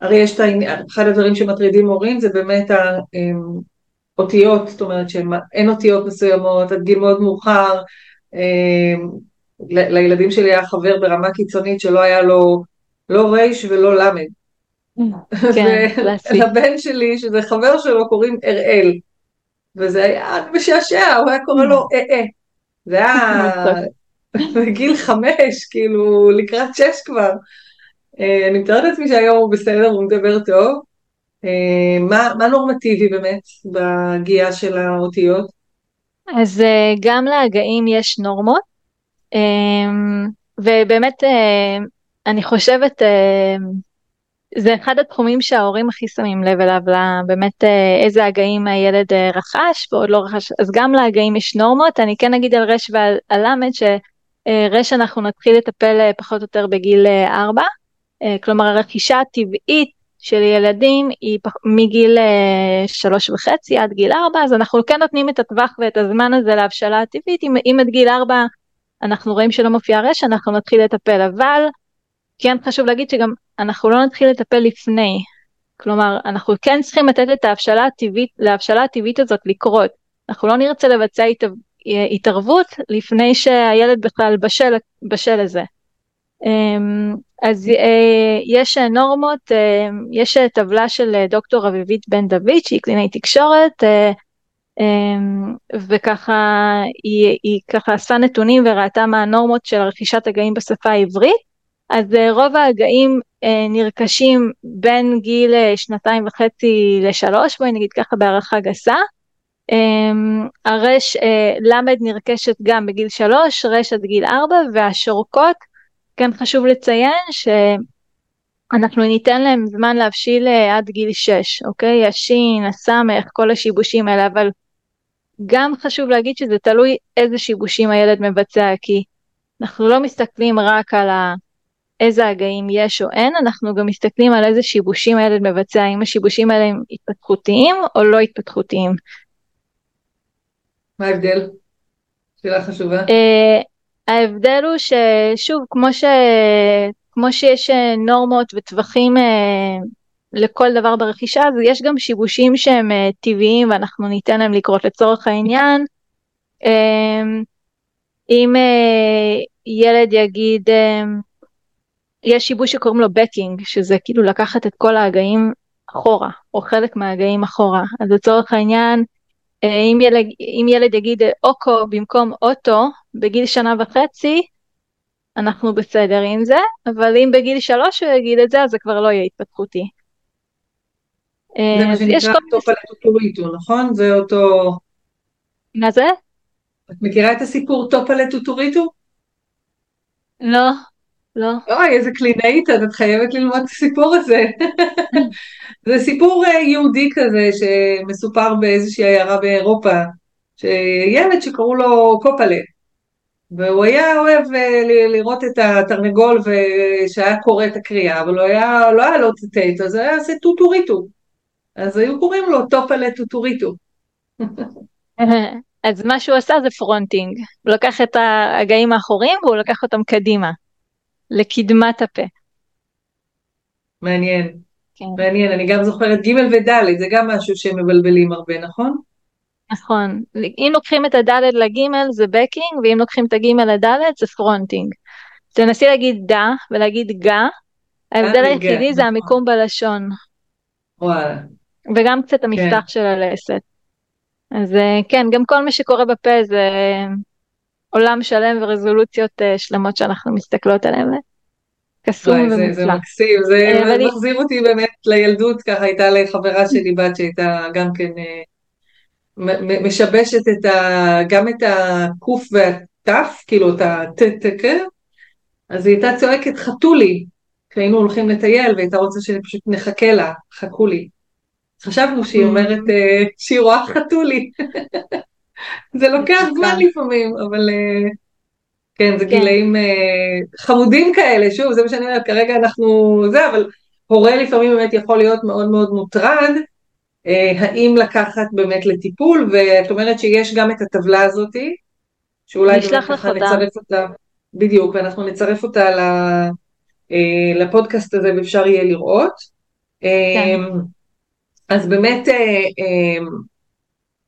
הרי יש את העניין, אחד הדברים שמטרידים הורים זה באמת האותיות, זאת אומרת שאין אותיות מסוימות עד גיל מאוד מאוחר, לילדים שלי היה חבר ברמה קיצונית שלא היה לו לא רייש ולא למד. כן, ולבן שלי, שזה חבר שלו, קוראים אראל. וזה היה משעשע, הוא היה קורא לו אה-אה. זה היה בגיל חמש, כאילו לקראת שש כבר. אה, אני מתארת לעצמי שהיום הוא בסדר, הוא מדבר טוב. אה, מה, מה נורמטיבי באמת בגייה של האותיות? אז אה, גם להגאים יש נורמות. אמ, ובאמת אה, אני חושבת אה, זה אחד התחומים שההורים הכי שמים לב אליו, באמת אה, איזה הגאים הילד רכש ועוד לא רכש, אז גם להגאים יש נורמות, אני כן אגיד על רש ועל למד שרש אנחנו נתחיל לטפל פחות או יותר בגיל 4, כלומר הרכישה הטבעית של ילדים היא מגיל שלוש וחצי עד גיל ארבע, אז אנחנו כן נותנים את הטווח ואת הזמן הזה להבשלה הטבעית, אם, אם עד גיל ארבע אנחנו רואים שלא מופיע רשע, אנחנו נתחיל לטפל, אבל כן חשוב להגיד שגם אנחנו לא נתחיל לטפל לפני. כלומר, אנחנו כן צריכים לתת את ההבשלה הטבעית, להבשלה הטבעית הזאת לקרות. אנחנו לא נרצה לבצע הת... התערבות לפני שהילד בכלל בשל, בשל לזה. אמ, אז אה, יש נורמות, אה, יש טבלה של דוקטור אביבית בן דוד שהיא קלינאי תקשורת, אה, וככה היא, היא ככה אספה נתונים וראתה מה הנורמות של רכישת הגאים בשפה העברית, אז אה, רוב ההגאים אה, נרכשים בין גיל אה, שנתיים וחצי לשלוש, בואי נגיד ככה בהערכה גסה. אמ, הרש למד נרכשת גם בגיל שלוש, רש עד גיל ארבע, והשורקות, כן חשוב לציין שאנחנו ניתן להם זמן להבשיל עד גיל שש, אוקיי? השין, הסמך, כל השיבושים האלה, אבל גם חשוב להגיד שזה תלוי איזה שיבושים הילד מבצע, כי אנחנו לא מסתכלים רק על ה... איזה הגאים יש או אין, אנחנו גם מסתכלים על איזה שיבושים הילד מבצע, אם השיבושים האלה הם התפתחותיים או לא התפתחותיים. מה ההבדל? שאלה חשובה. Uh, ההבדל הוא ששוב, כמו, ש... כמו שיש אה, נורמות וטווחים uh, לכל דבר ברכישה, אז יש גם שיבושים שהם uh, טבעיים ואנחנו ניתן להם לקרות לצורך העניין. Um, אם uh, ילד יגיד, um, יש שיבוש שקוראים לו בקינג, שזה כאילו לקחת את כל ההגאים אחורה, או חלק מההגאים אחורה. אז לצורך העניין, uh, אם ילד, אם ילד יגיד אוקו במקום אוטו בגיל שנה וחצי, אנחנו בסדר עם זה, אבל אם בגיל שלוש הוא יגיד את זה, אז זה כבר לא יהיה התפתחותי. זה מה שנקרא טופה לטוטוריטו, נכון? זה אותו... מה זה? את מכירה את הסיפור קופלה טוטוריטו? לא, לא. אוי, איזה קלינאית, את חייבת ללמוד את הסיפור הזה. זה סיפור אה, יהודי כזה שמסופר באיזושהי עיירה באירופה, שילד שקראו לו קופלה, והוא היה אוהב אה, לראות את התרנגול שהיה קורא את הקריאה, אבל לא היה, לא היה לו ציטט, אז היה עושה טוטוריטו. אז היו קוראים לו טופלה טוטוריטו. אז מה שהוא עשה זה fronting, הוא לקח את ההגאים האחוריים והוא לקח אותם קדימה, לקדמת הפה. מעניין, כן. מעניין, אני גם זוכרת ג' וד', זה גם משהו שהם מבלבלים הרבה, נכון? נכון, אם לוקחים את הד' לג' זה backing, ואם לוקחים את הג' לד' זה fronting. תנסי להגיד דה ולהגיד גה, ההבדל היחידי זה נכון. המיקום בלשון. וואלה. וגם קצת המפתח כן. של הלסת. אז אה, כן, גם כל מה שקורה בפה זה עולם שלם ורזולוציות אה, שלמות שאנחנו מסתכלות עליהן. קסום ומופלא. זה, מקסים, זה אה, מחזיר אותי באמת לילדות, ככה הייתה לחברה שלי בת שהייתה גם כן משבשת את ה, גם את הקוף והתף, כאילו את הטטק, אז היא הייתה צועקת חתולי, כשהיינו הולכים לטייל והייתה רוצה שפשוט נחכה לה, חכו לי. חשבנו שהיא אומרת אה, שהיא רואה חתולי. זה לוקח זמן לפעמים, אבל אה, כן, זה כן. גילאים אה, חמודים כאלה, שוב, זה מה שאני אומרת, כרגע אנחנו זה, אבל הורה לפעמים באמת יכול להיות מאוד מאוד מוטרד, האם לקחת באמת לטיפול, ואת אומרת שיש גם את הטבלה הזאתי, שאולי ככה נצרף אותה, בדיוק, ואנחנו נצרף אותה לפודקאסט הזה ואפשר יהיה לראות. כן. אז באמת, אה, אה,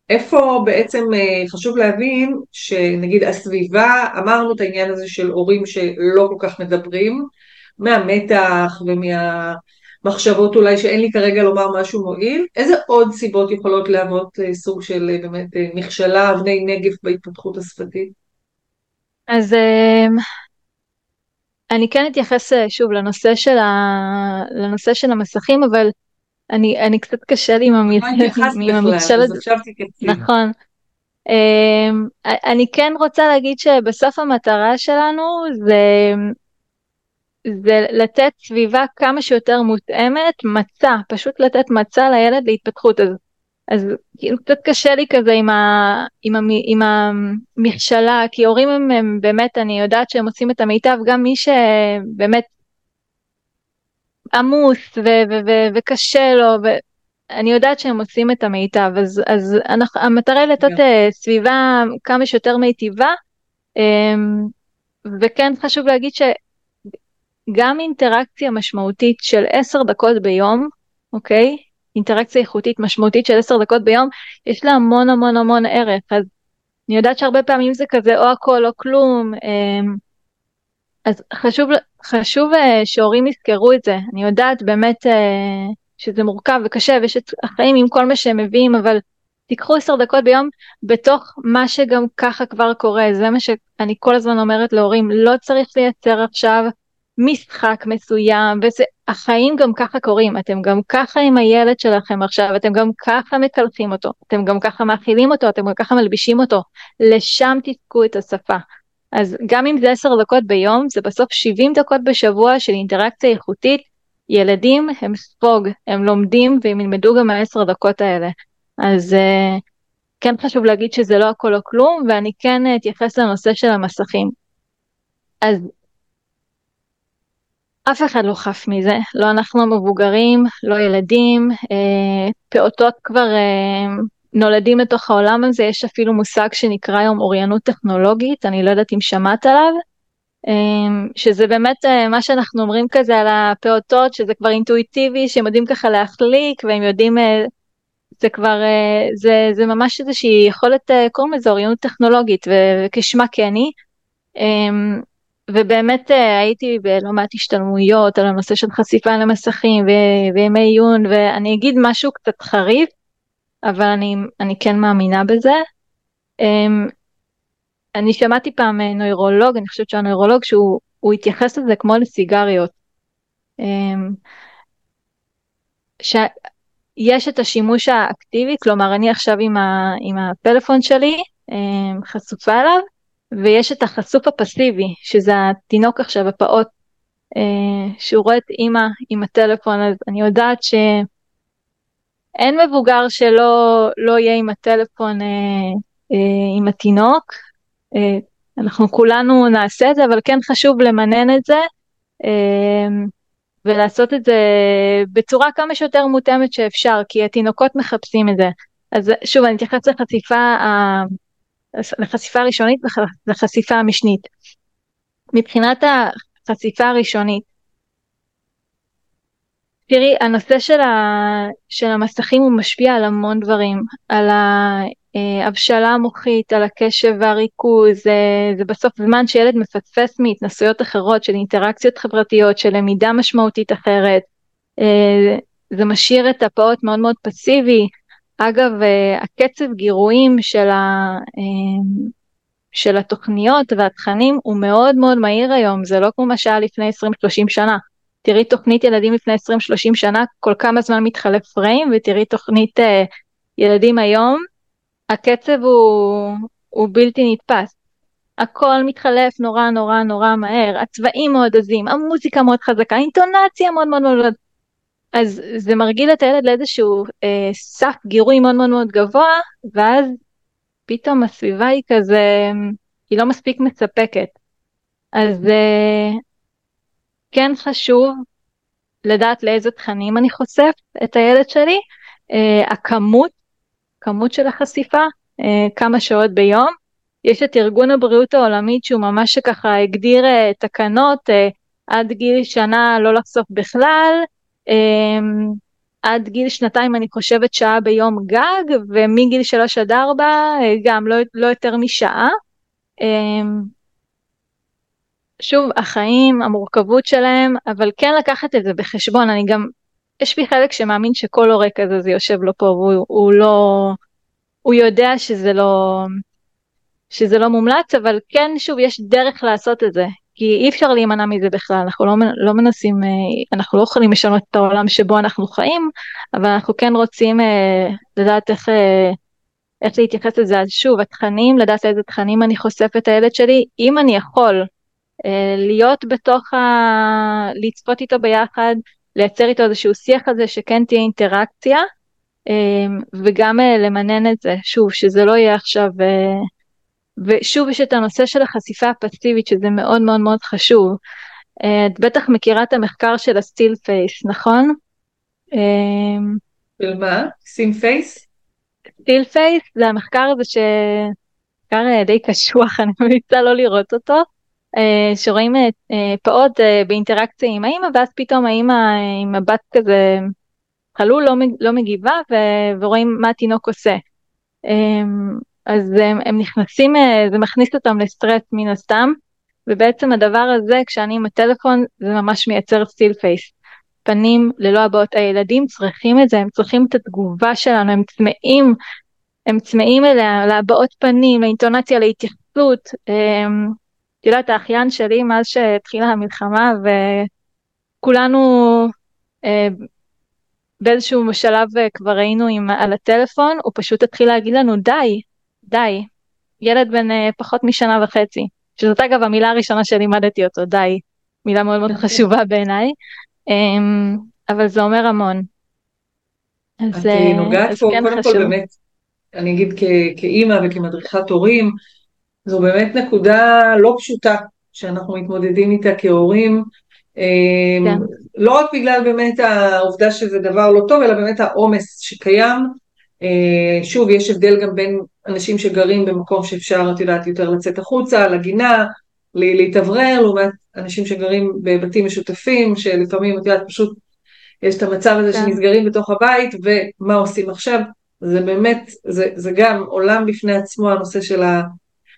איפה בעצם אה, חשוב להבין שנגיד הסביבה, אמרנו את העניין הזה של הורים שלא כל כך מדברים, מהמתח ומהמחשבות אולי שאין לי כרגע לומר משהו מועיל, איזה עוד סיבות יכולות להוות סוג של באמת מכשלה, אבני נגף בהתפתחות השפתית? אז אני כן אתייחס שוב לנושא של, ה... לנושא של המסכים, אבל אני, אני קצת קשה לי עם המכשל הזה. נכון. אמ, אני כן רוצה להגיד שבסוף המטרה שלנו זה, זה לתת סביבה כמה שיותר מותאמת, מצע, פשוט לתת מצע לילד להתפתחות. אז, אז כאילו קצת קשה לי כזה עם, ה, עם, ה, עם המכשלה, כי הורים הם, הם באמת, אני יודעת שהם עושים את המיטב, גם מי שבאמת עמוס ו- ו- ו- וקשה לו, ואני יודעת שהם עושים את המיטב, אז, אז אנחנו, המטרה היא לתת yeah. אה, סביבה כמה שיותר מיטיבה, אמ, וכן חשוב להגיד שגם אינטראקציה משמעותית של עשר דקות ביום, אוקיי? אינטראקציה איכותית משמעותית של עשר דקות ביום, יש לה המון המון המון ערך, אז אני יודעת שהרבה פעמים זה כזה או הכל או כלום, אמ, אז חשוב, חשוב אה, שהורים יזכרו את זה. אני יודעת באמת אה, שזה מורכב וקשה ויש את החיים עם כל מה שהם מביאים, אבל תיקחו עשר דקות ביום בתוך מה שגם ככה כבר קורה. זה מה שאני כל הזמן אומרת להורים, לא צריך לייצר עכשיו משחק מסוים, וזה, החיים גם ככה קורים, אתם גם ככה עם הילד שלכם עכשיו, אתם גם ככה מקלחים אותו, אתם גם ככה מאכילים אותו, אתם גם ככה מלבישים אותו, לשם תזכו את השפה. אז גם אם זה 10 דקות ביום, זה בסוף 70 דקות בשבוע של אינטראקציה איכותית. ילדים הם ספוג, הם לומדים והם ילמדו גם מהעשר דקות האלה. אז uh, כן חשוב להגיד שזה לא הכל או כלום, ואני כן אתייחס לנושא של המסכים. אז אף אחד לא חף מזה, לא אנחנו המבוגרים, לא ילדים, אה, פעוטות כבר אה, נולדים לתוך העולם הזה, יש אפילו מושג שנקרא היום אוריינות טכנולוגית, אני לא יודעת אם שמעת עליו, אמ, שזה באמת אה, מה שאנחנו אומרים כזה על הפעוטות, שזה כבר אינטואיטיבי, שהם יודעים ככה להחליק והם יודעים, אה, זה כבר, אה, זה, זה ממש איזושהי יכולת, קוראים לזה אוריינות טכנולוגית, וכשמה כן היא. אמ, ובאמת הייתי בלא מעט השתלמויות על הנושא של חשיפה למסכים וימי עיון, ואני אגיד משהו קצת חריף, אבל אני, אני כן מאמינה בזה. Um, אני שמעתי פעם אה, נוירולוג, אני חושבת שהנוירולוג שהוא התייחס לזה כמו לסיגריות. Um, ש... יש את השימוש האקטיבי, כלומר אני עכשיו עם, ה, עם הפלאפון שלי אה, חשופה אליו, ויש את החשוף הפסיבי, שזה התינוק עכשיו, הפעוט, אה, שהוא רואה את אימא עם הטלפון, אז אני יודעת שאין מבוגר שלא לא יהיה עם הטלפון אה, אה, עם התינוק. אה, אנחנו כולנו נעשה את זה, אבל כן חשוב למנן את זה. אה, ולעשות את זה בצורה כמה שיותר מותאמת שאפשר, כי התינוקות מחפשים את זה. אז שוב, אני אתייחס לחשיפה, לחשיפה הראשונית ולחשיפה המשנית. מבחינת החשיפה הראשונית, תראי, הנושא של, ה, של המסכים הוא משפיע על המון דברים, על ההבשלה המוחית, על הקשב והריכוז, זה, זה בסוף זמן שילד מפספס מהתנסויות אחרות של אינטראקציות חברתיות, של למידה משמעותית אחרת, אה, זה משאיר את הפעוט מאוד מאוד פסיבי. אגב, אה, הקצב גירויים של, ה, אה, של התוכניות והתכנים הוא מאוד מאוד מהיר היום, זה לא כמו מה שהיה לפני 20-30 שנה. תראי תוכנית ילדים לפני 20-30 שנה, כל כמה זמן מתחלף פריים, ותראי תוכנית ילדים היום, הקצב הוא, הוא בלתי נתפס. הכל מתחלף נורא נורא נורא מהר, הצבעים מאוד עזים, המוזיקה מאוד חזקה, האינטונציה מאוד מאוד מאוד... אז זה מרגיל את הילד לאיזשהו אה, סף גירוי מאוד מאוד מאוד גבוה, ואז פתאום הסביבה היא כזה, היא לא מספיק מספקת. אז אה, כן חשוב לדעת לאיזה תכנים אני חושף את הילד שלי, אה, הכמות כמות של החשיפה, אה, כמה שעות ביום. יש את ארגון הבריאות העולמית שהוא ממש ככה הגדיר אה, תקנות אה, עד גיל שנה לא לחשוף בכלל, עד גיל שנתיים אני חושבת שעה ביום גג, ומגיל שלוש עד ארבע גם לא, לא יותר משעה. שוב, החיים, המורכבות שלהם, אבל כן לקחת את זה בחשבון, אני גם יש בי חלק שמאמין שכל הורה כזה זה יושב לו פה והוא לא, הוא יודע שזה לא, שזה לא מומלץ, אבל כן שוב יש דרך לעשות את זה, כי אי אפשר להימנע מזה בכלל, אנחנו לא, לא מנסים, אה, אנחנו לא יכולים לשנות את העולם שבו אנחנו חיים, אבל אנחנו כן רוצים אה, לדעת איך, אה, איך להתייחס לזה, אז שוב, התכנים, לדעת איזה תכנים אני חושף את הילד שלי, אם אני יכול להיות בתוך ה... לצפות איתו ביחד, לייצר איתו איזשהו שיח כזה שכן תהיה אינטראקציה, אמ, וגם אה, למנן את זה, שוב, שזה לא יהיה עכשיו, אה, ושוב יש את הנושא של החשיפה הפסיבית, שזה מאוד מאוד מאוד חשוב. אה, את בטח מכירה את המחקר של ה still face, נכון? של מה? same face? still face זה המחקר הזה שמחקר די קשוח, אני ממליצה לא לראות אותו. אה, שרואים אה, אה, פעוט באינטראקציה עם האמא ואז פתאום האמא עם הבת כזה חלול לא, לא מגיבה ורואים מה התינוק עושה. אז הם, הם נכנסים, זה מכניס אותם לסטרס מן הסתם, ובעצם הדבר הזה כשאני עם הטלפון זה ממש מייצר סטיל פייס. פנים ללא הבעות, הילדים צריכים את זה, הם צריכים את התגובה שלנו, הם צמאים, הם צמאים אליה, להבעות פנים, לאינטונציה, להתייחסות, את יודעת, האחיין שלי מאז שהתחילה המלחמה וכולנו אה, באיזשהו שלב אה, כבר היינו עם, על הטלפון, הוא פשוט התחיל להגיד לנו די, די. ילד בן אה, פחות משנה וחצי, שזאת אגב המילה הראשונה שלימדתי אותו, די. מילה מאוד מאוד חשובה בעיניי, אה, אבל זה אומר המון. אז, את אה, נוגעת פה, כן קודם כל באמת, אני אגיד כאימא וכמדריכת הורים, זו באמת נקודה לא פשוטה שאנחנו מתמודדים איתה כהורים, אמ, כן. לא רק בגלל באמת העובדה שזה דבר לא טוב, אלא באמת העומס שקיים. אה, שוב, יש הבדל גם בין אנשים שגרים במקום שאפשר, את יודעת, יותר לצאת החוצה, לגינה, להתאוורר, לעומת אנשים שגרים בבתים משותפים, שלפעמים, את יודעת, פשוט יש את המצב הזה כן. שנסגרים בתוך הבית, ומה עושים עכשיו? זה באמת, זה, זה גם עולם בפני עצמו, הנושא של ה...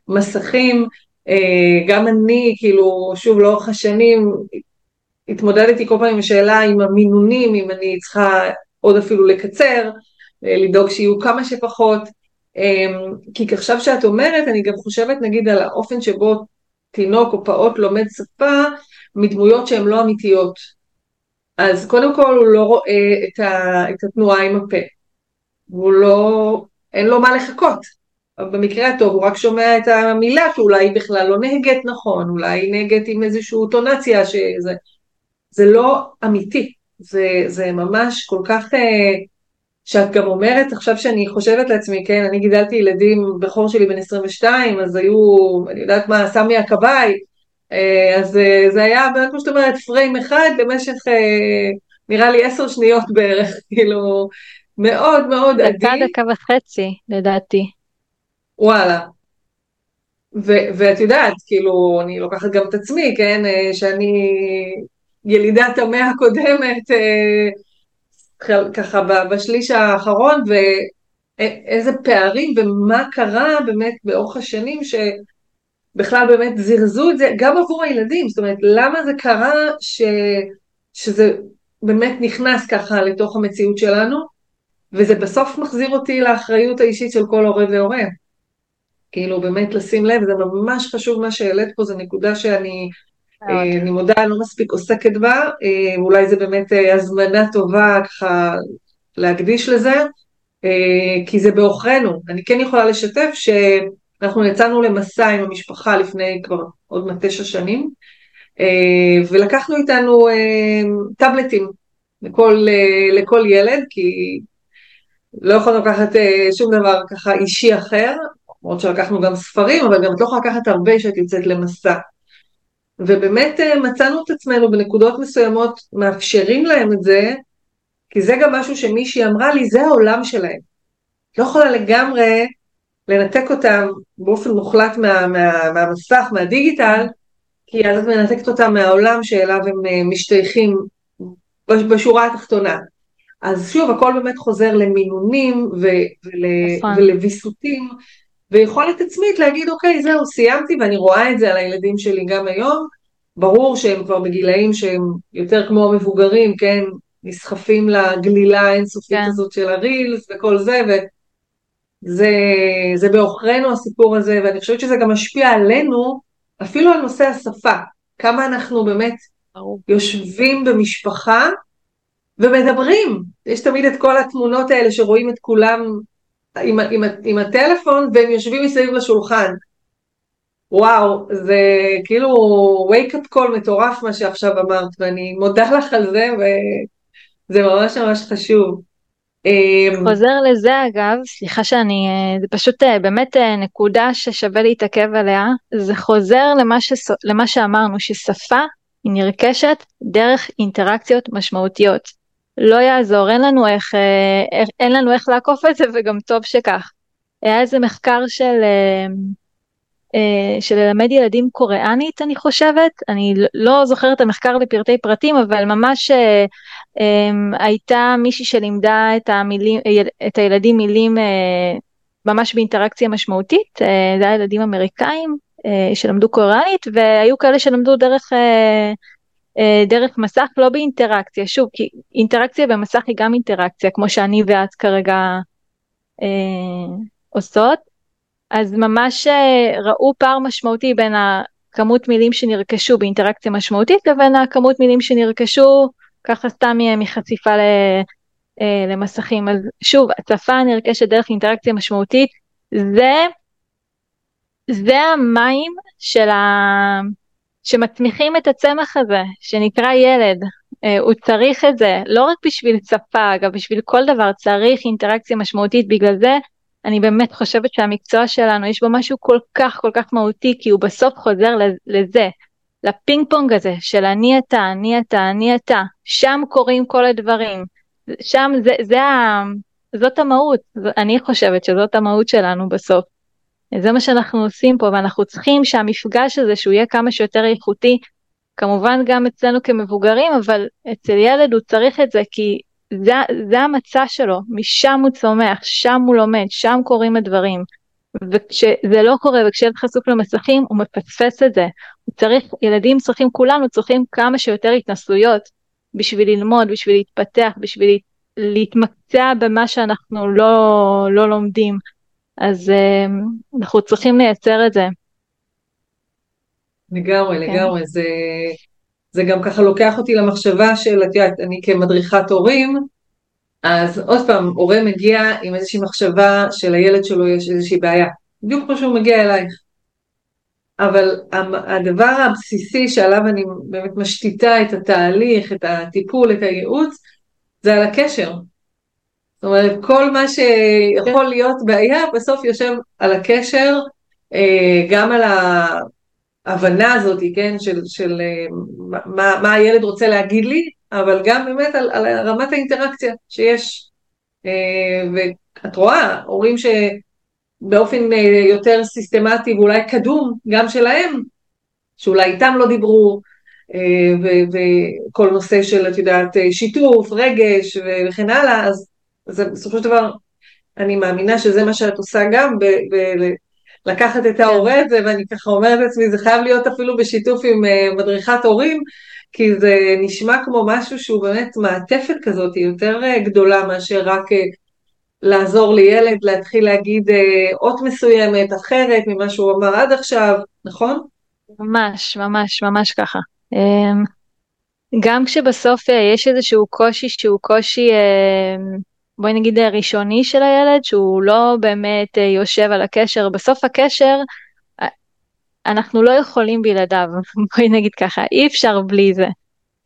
מסכים, אה, גם אני, כאילו, שוב, לאורך השנים, התמודדתי כל פעם עם השאלה עם המינונים, אם אני צריכה עוד אפילו לקצר, אה, לדאוג שיהיו כמה שפחות, אה, כי עכשיו שאת אומרת, אני גם חושבת נגיד על האופן שבו תינוק או פעוט לומד שפה מדמויות שהן לא אמיתיות. אז קודם כל הוא לא רואה את, ה, את התנועה עם הפה, הוא לא, אין לו מה לחכות. במקרה הטוב הוא רק שומע את המילה שאולי היא בכלל לא נהגת נכון, אולי היא נהגת עם איזושהי טונציה שזה... זה לא אמיתי, זה, זה ממש כל כך... אה, שאת גם אומרת, עכשיו שאני חושבת לעצמי, כן, אני גידלתי ילדים, בכור שלי בן 22, אז היו, אני יודעת מה, סמי הכבאי, אה, אז אה, זה היה כמו שאת אומרת, פריים אחד במשך, נראה לי עשר שניות בערך, כאילו, מאוד מאוד עדין. דקה, דקה וחצי, לדעתי. וואלה. ו- ואת יודעת, כאילו, אני לוקחת גם את עצמי, כן, אה, שאני ילידת המאה הקודמת, אה, ככה בשליש האחרון, ואיזה פערים ומה קרה באמת באורך השנים שבכלל באמת זירזו את זה, גם עבור הילדים, זאת אומרת, למה זה קרה ש... שזה באמת נכנס ככה לתוך המציאות שלנו, וזה בסוף מחזיר אותי לאחריות האישית של כל הורה והורה. כאילו באמת לשים לב, זה ממש חשוב מה שהעלית פה, זו נקודה שאני אה, אני מודה, לא מספיק עוסקת בה, אה, אולי זה באמת אה, הזמנה טובה ככה להקדיש לזה, כי זה בעוכרינו. אני כן יכולה לשתף שאנחנו יצאנו למסע עם המשפחה לפני כבר עוד מעט תשע שנים, ולקחנו איתנו טאבלטים לכל, לכל ילד, כי לא יכולנו לקחת שום דבר ככה אישי אחר, למרות שלקחנו גם ספרים, אבל גם את לא יכולה לקחת הרבה שאת יוצאת למסע. ובאמת אה, מצאנו את עצמנו בנקודות מסוימות מאפשרים להם את זה, כי זה גם משהו שמישהי אמרה לי, זה העולם שלהם. לא יכולה לגמרי לנתק אותם באופן מוחלט מה, מה, מהמסך, מהדיגיטל, כי אז את מנתקת אותם מהעולם שאליו הם אה, משתייכים בשורה התחתונה. אז שוב, הכל באמת חוזר למינונים ו- ול- נכון. ולוויסותים, ויכולת עצמית להגיד אוקיי זהו סיימתי ואני רואה את זה על הילדים שלי גם היום, ברור שהם כבר בגילאים שהם יותר כמו מבוגרים, כן, נסחפים לגלילה האינסופית כן. הזאת של הרילס וכל זה, וזה בעוכרינו הסיפור הזה, ואני חושבת שזה גם משפיע עלינו, אפילו על נושא השפה, כמה אנחנו באמת ברור. יושבים במשפחה ומדברים, יש תמיד את כל התמונות האלה שרואים את כולם עם, עם, עם הטלפון והם יושבים מסביב לשולחן. וואו, זה כאילו wake up call מטורף מה שעכשיו אמרת, ואני מודה לך על זה, וזה ממש ממש חשוב. אמ, חוזר לזה אגב, סליחה שאני, אה, זה פשוט אה, באמת אה, נקודה ששווה להתעכב עליה, זה חוזר למה, שס, למה שאמרנו, ששפה היא נרכשת דרך אינטראקציות משמעותיות. לא יעזור, אין לנו איך, אה, אין לנו איך לעקוף את זה וגם טוב שכך. היה איזה מחקר של, אה, אה, של ללמד ילדים קוריאנית אני חושבת, אני לא זוכרת את המחקר לפרטי פרטים אבל ממש הייתה מישהי שלימדה את, המילים, את הילדים מילים ממש באינטראקציה משמעותית, זה היה ילדים אמריקאים שלמדו קוריאנית והיו כאלה שלמדו דרך דרך מסך לא באינטראקציה, שוב כי אינטראקציה במסך היא גם אינטראקציה כמו שאני ואת כרגע אה, עושות, אז ממש אה, ראו פער משמעותי בין הכמות מילים שנרכשו באינטראקציה משמעותית לבין הכמות מילים שנרכשו ככה סתם מחשיפה ל, אה, למסכים, אז שוב הצפה הנרכשת דרך אינטראקציה משמעותית זה זה המים של ה... שמצמיחים את הצמח הזה, שנקרא ילד. אה, הוא צריך את זה, לא רק בשביל שפה, אגב, בשביל כל דבר צריך אינטראקציה משמעותית, בגלל זה אני באמת חושבת שהמקצוע שלנו יש בו משהו כל כך כל כך מהותי, כי הוא בסוף חוזר לזה, לפינג פונג הזה של אני אתה, אני אתה, אני אתה, שם קורים כל הדברים, שם זה, זה ה... זאת המהות, אני חושבת שזאת המהות שלנו בסוף. זה מה שאנחנו עושים פה ואנחנו צריכים שהמפגש הזה שהוא יהיה כמה שיותר איכותי, כמובן גם אצלנו כמבוגרים, אבל אצל ילד הוא צריך את זה כי זה, זה המצע שלו, משם הוא צומח, שם הוא לומד, שם קורים הדברים. וכשזה לא קורה וכשילד חשוף למסכים הוא מפספס את זה. הוא צריך, ילדים צריכים, כולנו צריכים כמה שיותר התנסויות בשביל ללמוד, בשביל להתפתח, בשביל להתמקצע במה שאנחנו לא, לא לומדים. אז uh, אנחנו צריכים לייצר את זה. לגמרי, כן. לגמרי, זה... זה גם ככה לוקח אותי למחשבה של, את יודעת, אני כמדריכת הורים, אז עוד פעם, הורה מגיע עם איזושהי מחשבה שלילד שלו יש איזושהי בעיה, בדיוק כמו שהוא מגיע אלייך. אבל הדבר הבסיסי שעליו אני באמת משתיתה את התהליך, את הטיפול, את הייעוץ, זה על הקשר. זאת אומרת, כל מה שיכול להיות בעיה, בסוף יושב על הקשר, אה, גם על ההבנה הזאת, כן, של, של אה, מה, מה הילד רוצה להגיד לי, אבל גם באמת על, על רמת האינטראקציה שיש. אה, ואת רואה, הורים שבאופן יותר סיסטמטי ואולי קדום, גם שלהם, שאולי איתם לא דיברו, וכל נושא של, את יודעת, שיתוף, רגש וכן הלאה, אז זה בסופו של דבר, אני מאמינה שזה מה שאת עושה גם, לקחת את ההורה הזה, ואני ככה אומרת לעצמי, זה חייב להיות אפילו בשיתוף עם uh, מדריכת הורים, כי זה נשמע כמו משהו שהוא באמת מעטפת כזאת, היא יותר uh, גדולה מאשר רק uh, לעזור לילד להתחיל להגיד אות מסוימת, אחרת ממה שהוא אמר עד עכשיו, נכון? ממש, ממש, ממש ככה. Um, גם כשבסוף יש איזשהו קושי שהוא קושי uh, בואי נגיד ראשוני של הילד, שהוא לא באמת אה, יושב על הקשר, בסוף הקשר, אה, אנחנו לא יכולים בלעדיו, בואי נגיד ככה, אי אפשר בלי זה.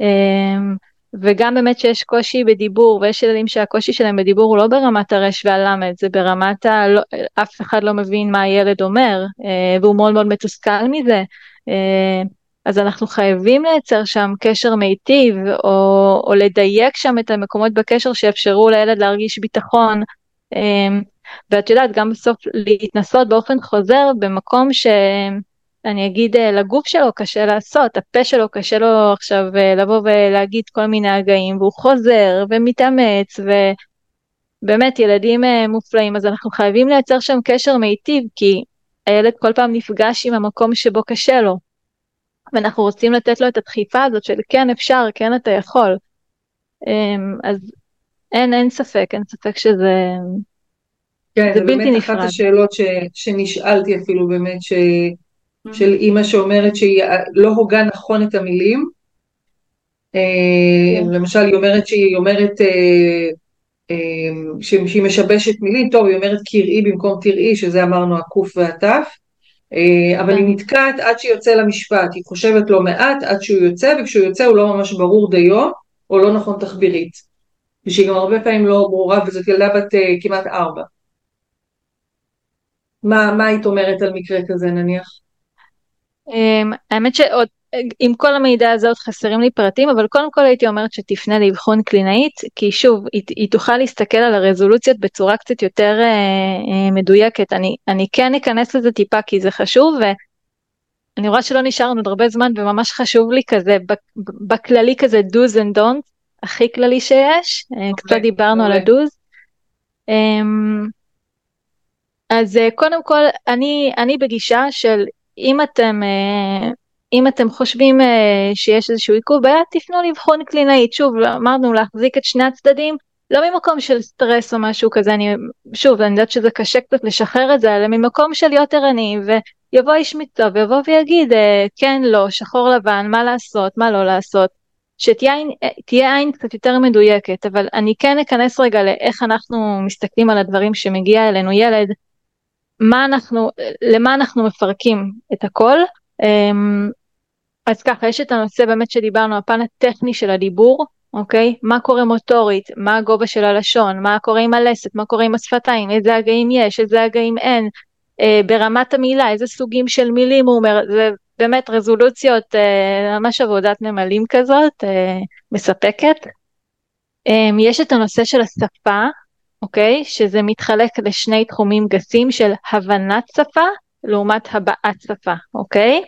אמ, וגם באמת שיש קושי בדיבור, ויש ילדים שהקושי שלהם בדיבור הוא לא ברמת הרש והלמד, זה ברמת ה... לא, אף אחד לא מבין מה הילד אומר, אה, והוא מאוד מאוד מתוסכל מזה. אז אנחנו חייבים לייצר שם קשר מיטיב, או, או לדייק שם את המקומות בקשר שיאפשרו לילד להרגיש ביטחון. אמ, ואת יודעת, גם בסוף להתנסות באופן חוזר במקום שאני אגיד אה, לגוף שלו קשה לעשות, הפה שלו קשה לו עכשיו אה, לבוא ולהגיד כל מיני הגאים, והוא חוזר ומתאמץ, ובאמת ילדים אה, מופלאים, אז אנחנו חייבים לייצר שם קשר מיטיב, כי הילד כל פעם נפגש עם המקום שבו קשה לו. ואנחנו רוצים לתת לו את הדחיפה הזאת של כן אפשר, כן אתה יכול. אמ, אז אין, אין ספק, אין ספק שזה כן, זה, זה בלתי באמת נפרד. אחת השאלות ש, שנשאלתי אפילו באמת, ש, mm-hmm. של אימא שאומרת שהיא לא הוגה נכון את המילים. Okay. אה, כן. למשל, היא אומרת שהיא אומרת אה, אה, שהיא משבשת מילים, טוב, היא אומרת קראי במקום תראי, שזה אמרנו הקוף והתף. אה, אבל היא נתקעת עד שיוצא למשפט, היא חושבת לא מעט עד שהוא יוצא, וכשהוא יוצא הוא לא ממש ברור דיו, או לא נכון תחבירית. ושהיא גם הרבה פעמים לא ברורה, וזאת ילדה בת uh, כמעט ארבע. מה, מה היית אומרת על מקרה כזה נניח? Um, האמת שעוד עם כל המידע הזה עוד חסרים לי פרטים, אבל קודם כל הייתי אומרת שתפנה לאבחון קלינאית, כי שוב, היא, היא תוכל להסתכל על הרזולוציות בצורה קצת יותר אה, אה, מדויקת. אני, אני כן אכנס לזה טיפה כי זה חשוב, ואני רואה שלא נשארנו עוד הרבה זמן, וממש חשוב לי כזה, בכללי כזה do's and don'ts, הכי כללי שיש, okay, אה, קצת אוקיי, דיברנו okay. על הדוז. אמ, אז אה, קודם כל, אני, אני בגישה של אם אתם אה, אם אתם חושבים uh, שיש איזשהו עיכוב בעיה, תפנו לבחון קלינאית. שוב, אמרנו להחזיק את שני הצדדים, לא ממקום של סטרס או משהו כזה, אני, שוב, אני יודעת שזה קשה קצת לשחרר את זה, אלא ממקום של להיות ערני, ויבוא איש מקצוע ויבוא ויגיד, uh, כן, לא, שחור לבן, מה לעשות, מה לא לעשות. שתהיה אה, עין קצת יותר מדויקת, אבל אני כן אכנס רגע לאיך אנחנו מסתכלים על הדברים שמגיע אלינו ילד, מה אנחנו, למה אנחנו מפרקים את הכל, אמ, אז ככה, יש את הנושא באמת שדיברנו, הפן הטכני של הדיבור, אוקיי? מה קורה מוטורית, מה הגובה של הלשון, מה קורה עם הלסת, מה קורה עם השפתיים, איזה הגאים יש, איזה הגאים אין, אה, ברמת המילה, איזה סוגים של מילים הוא אומר, זה באמת רזולוציות, אה, ממש עבודת נמלים כזאת, אה, מספקת. אה, יש את הנושא של השפה, אוקיי? שזה מתחלק לשני תחומים גסים של הבנת שפה לעומת הבעת שפה, אוקיי?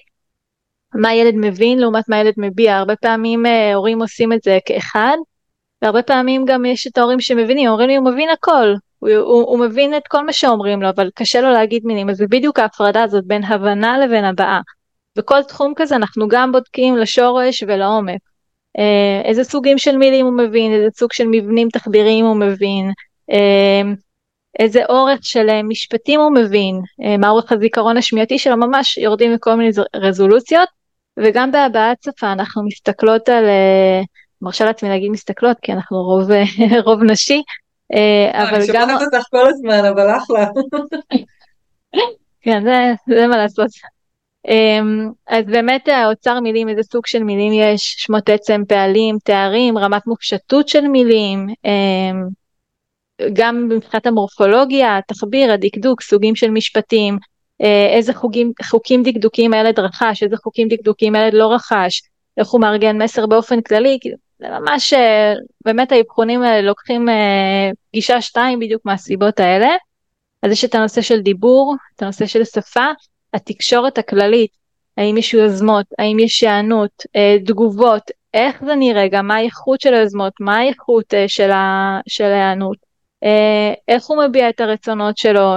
מה ילד מבין לעומת מה ילד מביע, הרבה פעמים אה, הורים עושים את זה כאחד, והרבה פעמים גם יש את ההורים שמבינים, אומרים לי הוא מבין הכל, הוא, הוא, הוא מבין את כל מה שאומרים לו, אבל קשה לו להגיד מילים, אז זה בדיוק ההפרדה הזאת בין הבנה לבין הבעה. בכל תחום כזה אנחנו גם בודקים לשורש ולעומק. אה, איזה סוגים של מילים הוא מבין, איזה סוג של מבנים תחביריים הוא מבין, אה, איזה אורך של משפטים הוא מבין, מה אורך הזיכרון השמיעתי שלו, ממש יורדים לכל מיני רזולוציות, וגם בהבעת שפה אנחנו מסתכלות על, מרשה לעצמי להגיד מסתכלות כי אנחנו רוב, רוב נשי, אבל גם... אני שומעת אותך כל הזמן, אבל אחלה. כן, זה, זה מה לעשות. אמ, אז באמת האוצר מילים, איזה סוג של מילים יש, שמות עצם, פעלים, תארים, רמת מופשטות של מילים, אמ, גם מבחינת המורפולוגיה, התחביר, הדקדוק, סוגים של משפטים, אה, איזה חוגים, חוקים דקדוקים הילד רכש, איזה חוקים דקדוקים הילד לא רכש, איך הוא מארגן מסר באופן כללי, זה ממש, אה, באמת האבחונים האלה לוקחים אה, גישה שתיים בדיוק מהסיבות האלה. אז יש את הנושא של דיבור, את הנושא של שפה, התקשורת הכללית, האם יש יוזמות, האם יש היענות, אה, תגובות, איך זה נראה, גם מה האיכות של היוזמות, מה האיכות אה, של, ההיענות, אה, איך הוא מביע את הרצונות שלו,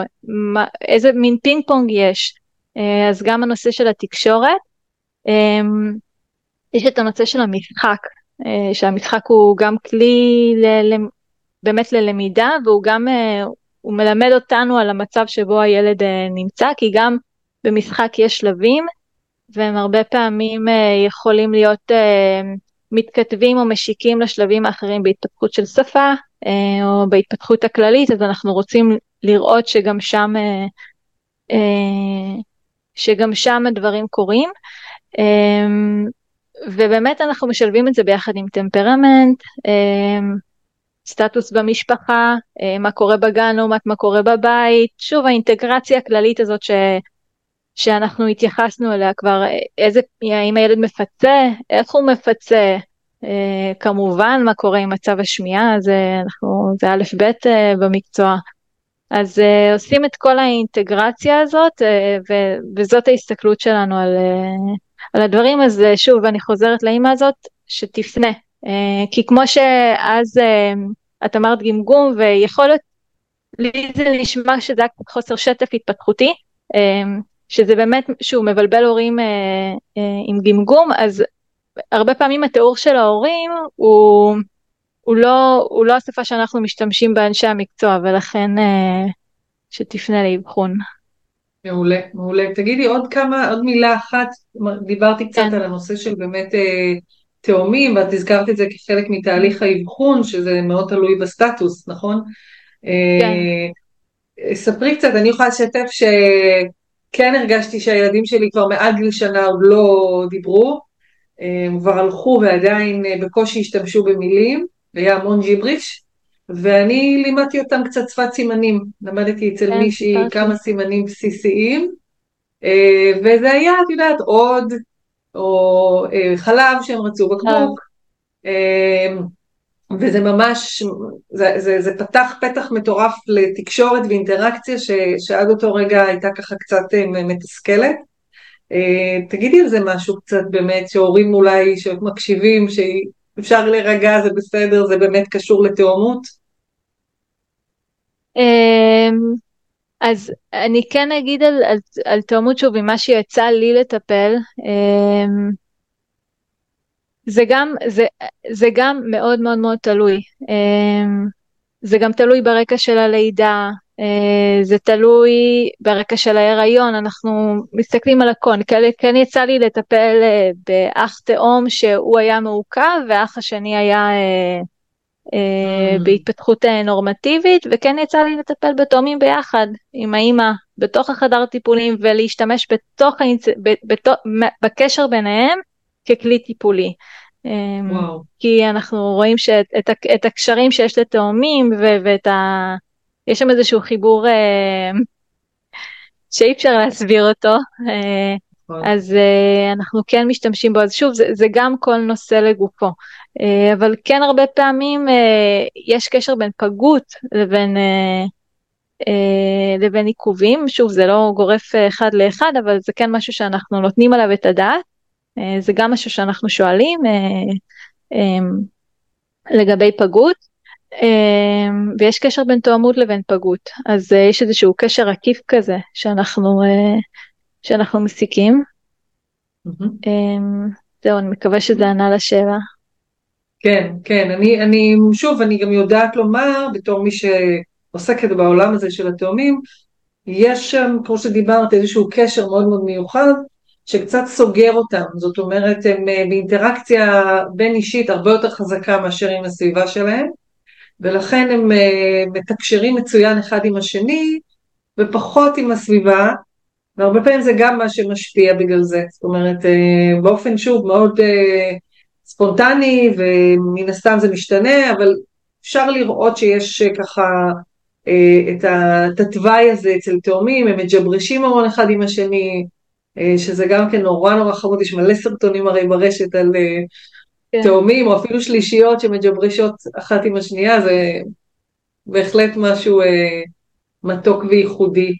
מה, איזה מין פינג פונג יש, אז גם הנושא של התקשורת. יש את הנושא של המשחק, שהמשחק הוא גם כלי ל, באמת ללמידה והוא גם, הוא מלמד אותנו על המצב שבו הילד נמצא, כי גם במשחק יש שלבים, והם הרבה פעמים יכולים להיות מתכתבים או משיקים לשלבים האחרים בהתפתחות של שפה, uh, או בהתפתחות הכללית, אז אנחנו רוצים לראות שגם שם, uh, uh, שגם שם הדברים קורים. ובאמת אנחנו משלבים את זה ביחד עם טמפרמנט, סטטוס במשפחה, מה קורה בגן לעומת מה קורה בבית, שוב האינטגרציה הכללית הזאת ש... שאנחנו התייחסנו אליה כבר, איזה, האם הילד מפצה, איך הוא מפצה, אה, כמובן מה קורה עם מצב השמיעה, זה, אנחנו, זה א' ב' אה, במקצוע. אז אה, עושים את כל האינטגרציה הזאת, אה, ו, וזאת ההסתכלות שלנו על, אה, על הדברים, אז אה, שוב, אני חוזרת לאימא הזאת, שתפנה. אה, כי כמו שאז אה, את אמרת גמגום, ויכול להיות, לי זה נשמע שזה חוסר שטף התפתחותי, אה, שזה באמת, שוב, מבלבל הורים אה, אה, עם גמגום, אז הרבה פעמים התיאור של ההורים הוא, הוא, לא, הוא לא השפה שאנחנו משתמשים באנשי המקצוע, ולכן אה, שתפנה לאבחון. מעולה, מעולה. תגידי עוד כמה, עוד מילה אחת, דיברתי קצת כן. על הנושא של באמת אה, תאומים, ואת הזכרת את זה כחלק מתהליך האבחון, שזה מאוד תלוי בסטטוס, נכון? כן. אה, ספרי קצת, אני יכולה לשתף ש... כן הרגשתי שהילדים שלי כבר מעל גיל שנה עוד לא דיברו, הם כבר הלכו ועדיין אה, בקושי השתמשו במילים, והיה המון ג'יבריש, ואני לימדתי אותם קצת שפת סימנים, למדתי אצל כן, מישהי כמה סימנים בסיסיים, אה, וזה היה, את יודעת, עוד, או אה, חלב שהם רצו בקבוק, וזה ממש, זה, זה, זה פתח פתח מטורף לתקשורת ואינטראקציה ש, שעד אותו רגע הייתה ככה קצת אה, מתסכלת. אה, תגידי על זה משהו קצת באמת, שהורים אולי שמקשיבים, שאפשר להירגע, זה בסדר, זה באמת קשור לתאומות? אמ, אז אני כן אגיד על, על, על תאומות שוב, ממה שיצא לי לטפל, אמ, זה גם, זה, זה גם מאוד מאוד מאוד תלוי. אמ, זה גם תלוי ברקע של הלידה, אה, זה תלוי ברקע של ההיריון, אנחנו מסתכלים על הכל. כן, יצא לי לטפל אה, באח תאום שהוא היה מעוכב והאח השני היה אה, mm. בהתפתחות נורמטיבית, וכן יצא לי לטפל בתאומים ביחד עם האימא בתוך החדר טיפולים ולהשתמש בתוך. בתוך... בקשר ביניהם ככלי טיפולי. אמ, וואו. כי אנחנו רואים שאת את הקשרים שיש לתאומים ואת ה... יש שם איזשהו חיבור אה, שאי אפשר להסביר אותו, אה, וואו. אז אה, אנחנו כן משתמשים בו, אז שוב זה, זה גם כל נושא לגופו, אבל כן הרבה פעמים יש קשר בין פגות לבין, לבין עיכובים, שוב זה לא גורף אחד לאחד, אבל זה כן משהו שאנחנו נותנים עליו את הדעת. אה, זה גם משהו שאנחנו שואלים אה, אה, לגבי פגות. ויש קשר בין תואמות לבין פגות, אז יש איזשהו קשר עקיף כזה שאנחנו, שאנחנו מסיקים. Mm-hmm. זהו, אני מקווה שזה ענה לשאלה. כן, כן, אני, אני, שוב, אני גם יודעת לומר, בתור מי שעוסקת בעולם הזה של התאומים, יש שם, כמו שדיברת, איזשהו קשר מאוד מאוד מיוחד שקצת סוגר אותם, זאת אומרת הם אה, באינטראקציה בין אישית הרבה יותר חזקה מאשר עם הסביבה שלהם, ולכן הם אה, מתקשרים מצוין אחד עם השני ופחות עם הסביבה, והרבה פעמים זה גם מה שמשפיע בגלל זה, זאת אומרת אה, באופן שוב מאוד ספונטני ומן הסתם זה משתנה, אבל אפשר לראות שיש ככה את התוואי הזה אצל תאומים, הם מג'ברשים המון אחד עם השני, שזה גם כן נורא נורא חמוד, יש מלא סרטונים הרי ברשת על אה, כן. תאומים או אפילו שלישיות שמג'ברשות אחת עם השנייה, זה בהחלט משהו אה, מתוק וייחודי.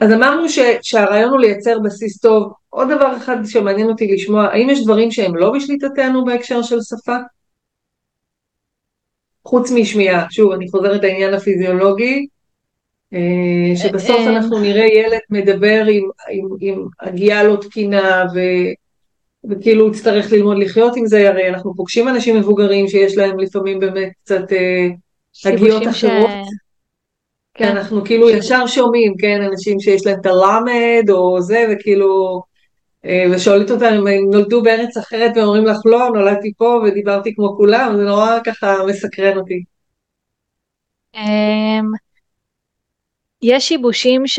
אז אמרנו ש, שהרעיון הוא לייצר בסיס טוב. עוד דבר אחד שמעניין אותי לשמוע, האם יש דברים שהם לא בשליטתנו בהקשר של שפה? חוץ משמיעה, שוב, אני חוזרת לעניין הפיזיולוגי, אה, שבסוף אה, אנחנו נראה ילד מדבר עם, עם, עם הגייה לא תקינה ו, וכאילו הוא יצטרך ללמוד לחיות עם זה, הרי אנחנו פוגשים אנשים מבוגרים שיש להם לפעמים באמת קצת אה, הגיעות אחרות. ש... כן. אנחנו כאילו ישר שומעים, כן, אנשים שיש להם את הלמד או זה, וכאילו, ושואלת אותם אם נולדו בארץ אחרת ואומרים לך לא, נולדתי פה ודיברתי כמו כולם, זה נורא ככה מסקרן אותי. אמ, יש שיבושים ש...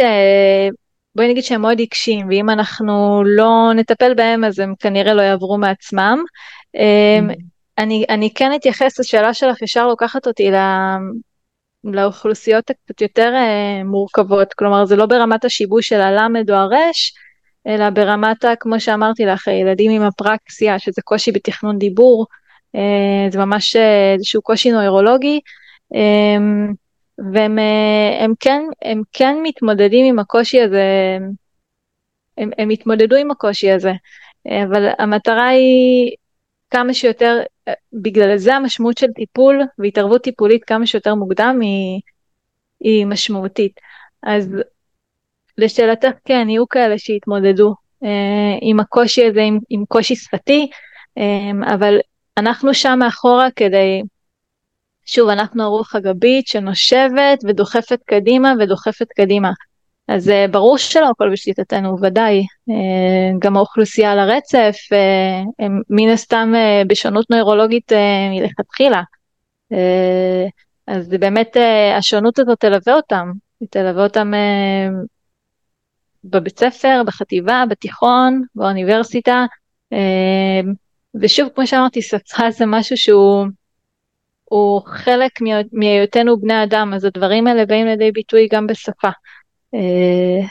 בואי נגיד שהם מאוד עיקשים, ואם אנחנו לא נטפל בהם אז הם כנראה לא יעברו מעצמם. אמ, mm-hmm. אני, אני כן אתייחס לשאלה שלך, ישר לוקחת אותי לא, לאוכלוסיות הקצת יותר uh, מורכבות, כלומר זה לא ברמת השיבוש של הלמד או הרש, אלא ברמת, כמו שאמרתי לך, ילדים עם אפרקסיה, שזה קושי בתכנון דיבור, uh, זה ממש uh, איזשהו קושי נוירולוגי. והם אה, הם כן, הם כן מתמודדים עם הקושי הזה, הם, הם התמודדו עם הקושי הזה, אבל המטרה היא כמה שיותר, בגלל זה המשמעות של טיפול והתערבות טיפולית כמה שיותר מוקדם היא, היא משמעותית. אז לשאלתך כן, יהיו כאלה שיתמודדו אה, עם הקושי הזה, עם, עם קושי שפתי, אה, אבל אנחנו שם מאחורה כדי שוב, אנחנו הרוח הגבית שנושבת ודוחפת קדימה ודוחפת קדימה. אז uh, ברור שלא הכל בשליטתנו, ודאי. Uh, גם האוכלוסייה על הרצף, uh, הם מן הסתם בשונות נוירולוגית מלכתחילה. אז באמת השונות הזאת תלווה אותם, היא תלווה אותם בבית ספר, בחטיבה, בתיכון, באוניברסיטה. ושוב, כמו שאמרתי, שפה זה משהו שהוא הוא חלק מהיותנו בני אדם, אז הדברים האלה באים לידי ביטוי גם בשפה. אה,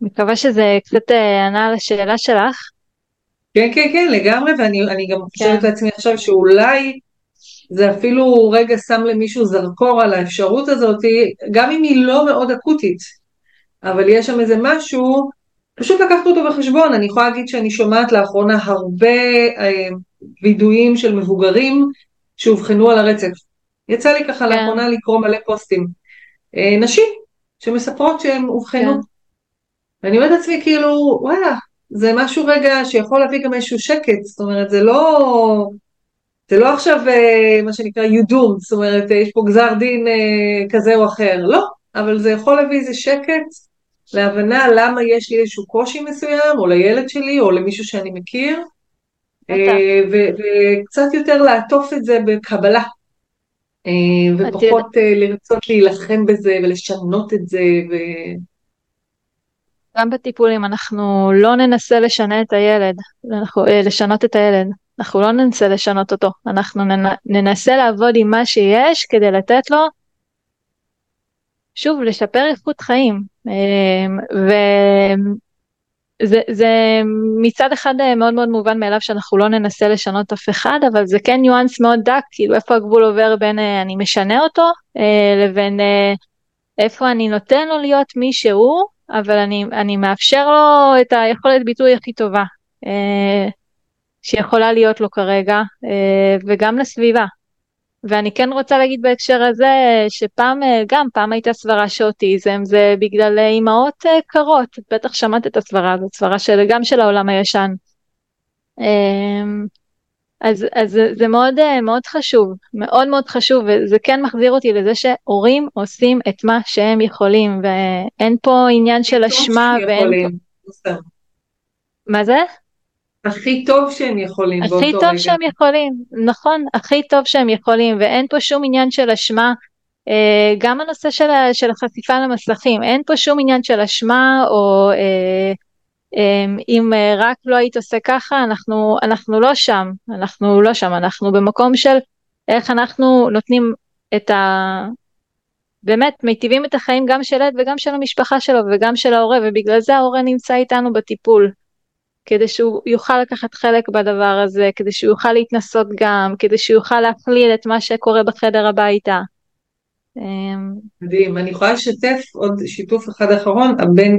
מקווה שזה קצת אה, ענה על השאלה שלך. כן, כן, כן, לגמרי, ואני גם חושבת כן. לעצמי עכשיו שאולי זה אפילו רגע שם למישהו זרקור על האפשרות הזאת, גם אם היא לא מאוד אקוטית, אבל יש שם איזה משהו, פשוט לקחת אותו בחשבון. אני יכולה להגיד שאני שומעת לאחרונה הרבה אה, וידויים של מבוגרים שאובחנו על הרצף. יצא לי ככה כן. לאחרונה לקרוא מלא פוסטים. אה, נשים שמספרות שהן אובחנו. כן. ואני אומרת לעצמי כאילו, וואלה, זה משהו רגע שיכול להביא גם איזשהו שקט, זאת אומרת, זה לא... זה לא עכשיו אה, מה שנקרא יודום, זאת אומרת, יש פה גזר דין אה, כזה או אחר, לא, אבל זה יכול להביא איזה שקט להבנה למה יש לי איזשהו קושי מסוים, או לילד שלי, או למישהו שאני מכיר, אה, וקצת יותר לעטוף את זה בקבלה, אה, ופחות אה, לרצות להילחם בזה ולשנות את זה. ו... גם בטיפולים אנחנו לא ננסה לשנה את הילד, אנחנו, לשנות את הילד, אנחנו לא ננסה לשנות אותו, אנחנו ננסה לעבוד עם מה שיש כדי לתת לו, שוב, לשפר איכות חיים. ו... זה, זה מצד אחד אה, מאוד מאוד מובן מאליו שאנחנו לא ננסה לשנות אף אחד, אבל זה כן ניואנס מאוד דק, כאילו איפה הגבול עובר בין אה, אני משנה אותו אה, לבין איפה אני נותן לו להיות מי שהוא, אבל אני, אני מאפשר לו את היכולת ביטוי הכי טובה שיכולה להיות לו כרגע, וגם לסביבה. ואני כן רוצה להגיד בהקשר הזה, שפעם, אה, גם פעם הייתה סברה שאוטיזם זה בגלל אה, אימהות אה, קרות, בטח שמעת את הסברה הזאת, סברה של, גם של העולם הישן. אמ, אז, אז זה, מאוד, מאוד חשוב, מאוד מאוד חשוב, וזה כן מחזיר אותי לזה שהורים עושים את מה שהם יכולים, ואין פה עניין של אשמה, ואין פה... מה זה? הכי טוב שהם יכולים באותו רגע. הכי טוב שהם יכולים, נכון, הכי טוב שהם יכולים, ואין פה שום עניין של אשמה. אה, גם הנושא של, של החשיפה למסכים, אין פה שום עניין של אשמה, או אה, אמ, אם אה, רק לא היית עושה ככה, אנחנו, אנחנו לא שם, אנחנו לא שם, אנחנו במקום של איך אנחנו נותנים את ה... באמת מיטיבים את החיים גם של ילד וגם של המשפחה שלו וגם של ההורה, ובגלל זה ההורה נמצא איתנו בטיפול. כדי שהוא יוכל לקחת חלק בדבר הזה, כדי שהוא יוכל להתנסות גם, כדי שהוא יוכל להכליל את מה שקורה בחדר הביתה. אמ, מדהים, אני יכולה לשתף עוד שיתוף אחד אחרון, הבן,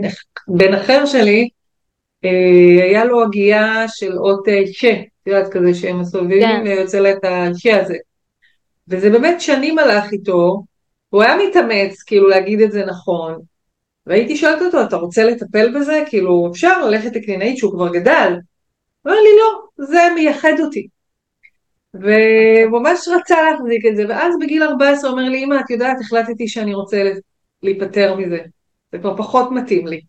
בן אחר שלי, אה, היה לו הגייה של אות אה, ש, את יודעת כזה שהם מסובבים כן. ויוצא לה את הש הזה. וזה באמת שנים הלך איתו, הוא היה מתאמץ כאילו להגיד את זה נכון, והייתי שואלת אותו, אתה רוצה לטפל בזה? כאילו, אפשר ללכת לקלינאית שהוא כבר גדל? הוא אומר לי, לא, זה מייחד אותי. וממש רצה להחזיק את זה, ואז בגיל 14 הוא אומר לי, אמא, את יודעת, החלטתי שאני רוצה להיפטר מזה. זה כבר פחות מתאים לי.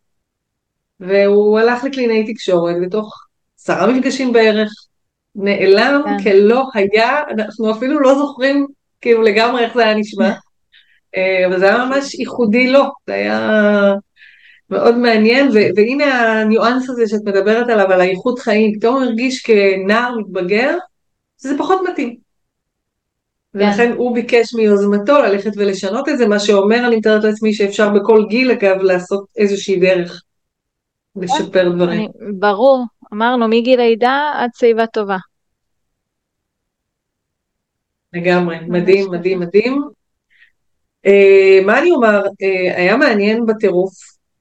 והוא הלך לקלינאי תקשורת, ותוך עשרה מפגשים בערך נעלם כן. כלא היה, אנחנו אפילו לא זוכרים כאילו לגמרי איך זה היה נשמע, אבל זה היה ממש ייחודי לו, זה היה מאוד מעניין, ו- והנה הניואנס הזה שאת מדברת עליו, על האיכות חיים, פתאום הוא הרגיש כנער מתבגר, שזה פחות מתאים. כן. ולכן הוא ביקש מיוזמתו ללכת ולשנות את זה, מה שאומר, אני מתארת לעצמי שאפשר בכל גיל אגב לעשות איזושהי דרך לשפר דברים. ברור, אמרנו מגיל לידה עד שיבה טובה. לגמרי, מדהים, מדהים, מדהים. Uh, מה אני אומר, uh, היה מעניין בטירוף.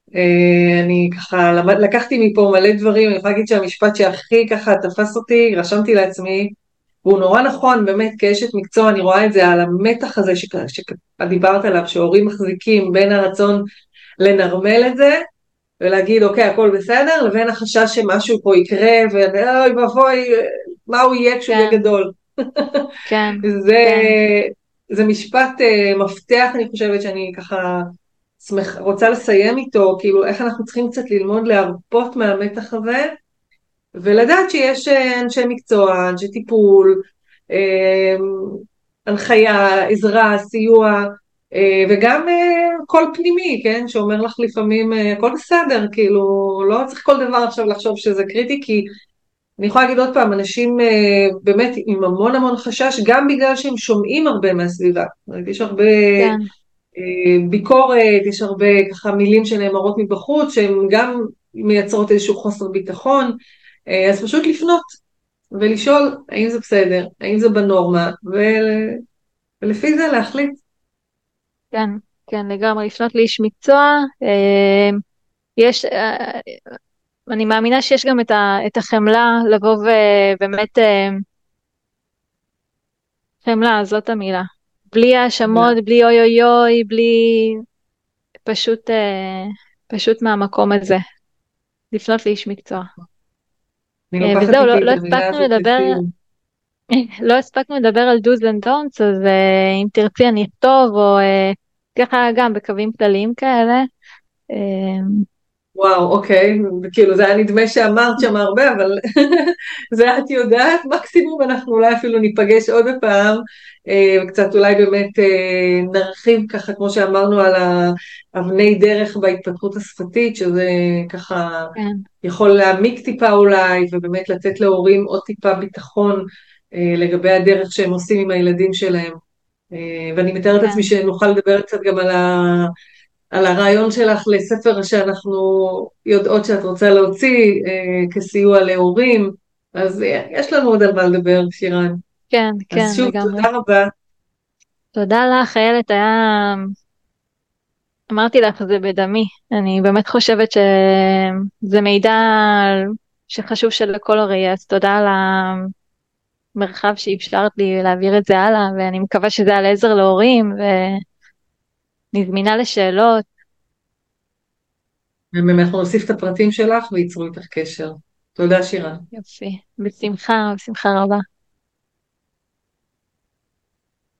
Uh, אני ככה למד, לקחתי מפה מלא דברים, אני יכולה להגיד שהמשפט שהכי ככה תפס אותי, רשמתי לעצמי, והוא נורא נכון, באמת כאשת מקצוע, אני רואה את זה על המתח הזה שדיברת עליו, שהורים מחזיקים בין הרצון לנרמל את זה, ולהגיד אוקיי הכל בסדר, לבין החשש שמשהו פה יקרה, ואוי ואבוי, מה הוא יהיה כשהוא יהיה כן. גדול. כן. זה, כן. זה משפט uh, מפתח, אני חושבת שאני ככה שמח, רוצה לסיים איתו, כאילו איך אנחנו צריכים קצת ללמוד להרפות מהמתח הזה, ולדעת שיש אה, אנשי מקצוע, אנשי טיפול, אה, הנחיה, עזרה, סיוע, אה, וגם קול פנימי, כן, שאומר לך לפעמים הכל בסדר, כאילו לא צריך כל דבר עכשיו לחשוב שזה קריטי, כי אני יכולה להגיד עוד פעם, אנשים באמת עם המון המון חשש, גם בגלל שהם שומעים הרבה מהסביבה, יש הרבה כן. ביקורת, יש הרבה ככה מילים שנאמרות מבחוץ, שהן גם מייצרות איזשהו חוסר ביטחון, אז פשוט לפנות ולשאול האם זה בסדר, האם זה בנורמה, ולפי זה להחליט. כן, כן, לגמרי, לפנות לאיש מקצוע. אה, יש, אה, אני מאמינה שיש גם את, ה, את החמלה לבוא ובאמת, אה, חמלה, זאת המילה. בלי האשמות, בלי אוי אוי אוי, בלי... פשוט, פשוט מהמקום הזה. לפנות לאיש מקצוע. וזהו, לא, לא הספקנו לדבר... לא הספקנו לדבר על do's and don'ts, אז אה, אם תרצי אני אכתוב, או אה, ככה גם בקווים כלליים כאלה. אה, וואו, אוקיי, כאילו זה היה נדמה שאמרת שם הרבה, אבל זה את יודעת, מקסימום אנחנו אולי אפילו ניפגש עוד פעם, וקצת אולי באמת נרחיב ככה, כמו שאמרנו, על האבני דרך בהתפתחות השפתית, שזה ככה כן. יכול להעמיק טיפה אולי, ובאמת לתת להורים עוד טיפה ביטחון אה, לגבי הדרך שהם עושים עם הילדים שלהם. אה, ואני מתארת לעצמי כן. שנוכל לדבר קצת גם על, ה... על הרעיון שלך לספר שאנחנו יודעות שאת רוצה להוציא אה, כסיוע להורים, אז יש לנו עוד על מה לדבר, שירן. כן, כן, אז שוב, לגמרי. תודה רבה. תודה לך, איילת, היה... אמרתי לך, זה בדמי. אני באמת חושבת שזה מידע שחשוב שלכל הורה יהיה, אז תודה על ה... מרחב שאפשרת לי להעביר את זה הלאה, ואני מקווה שזה היה לעזר להורים, ואני זמינה לשאלות. אנחנו נוסיף את הפרטים שלך וייצרו איתך קשר. תודה שירה. יופי, בשמחה, בשמחה רבה.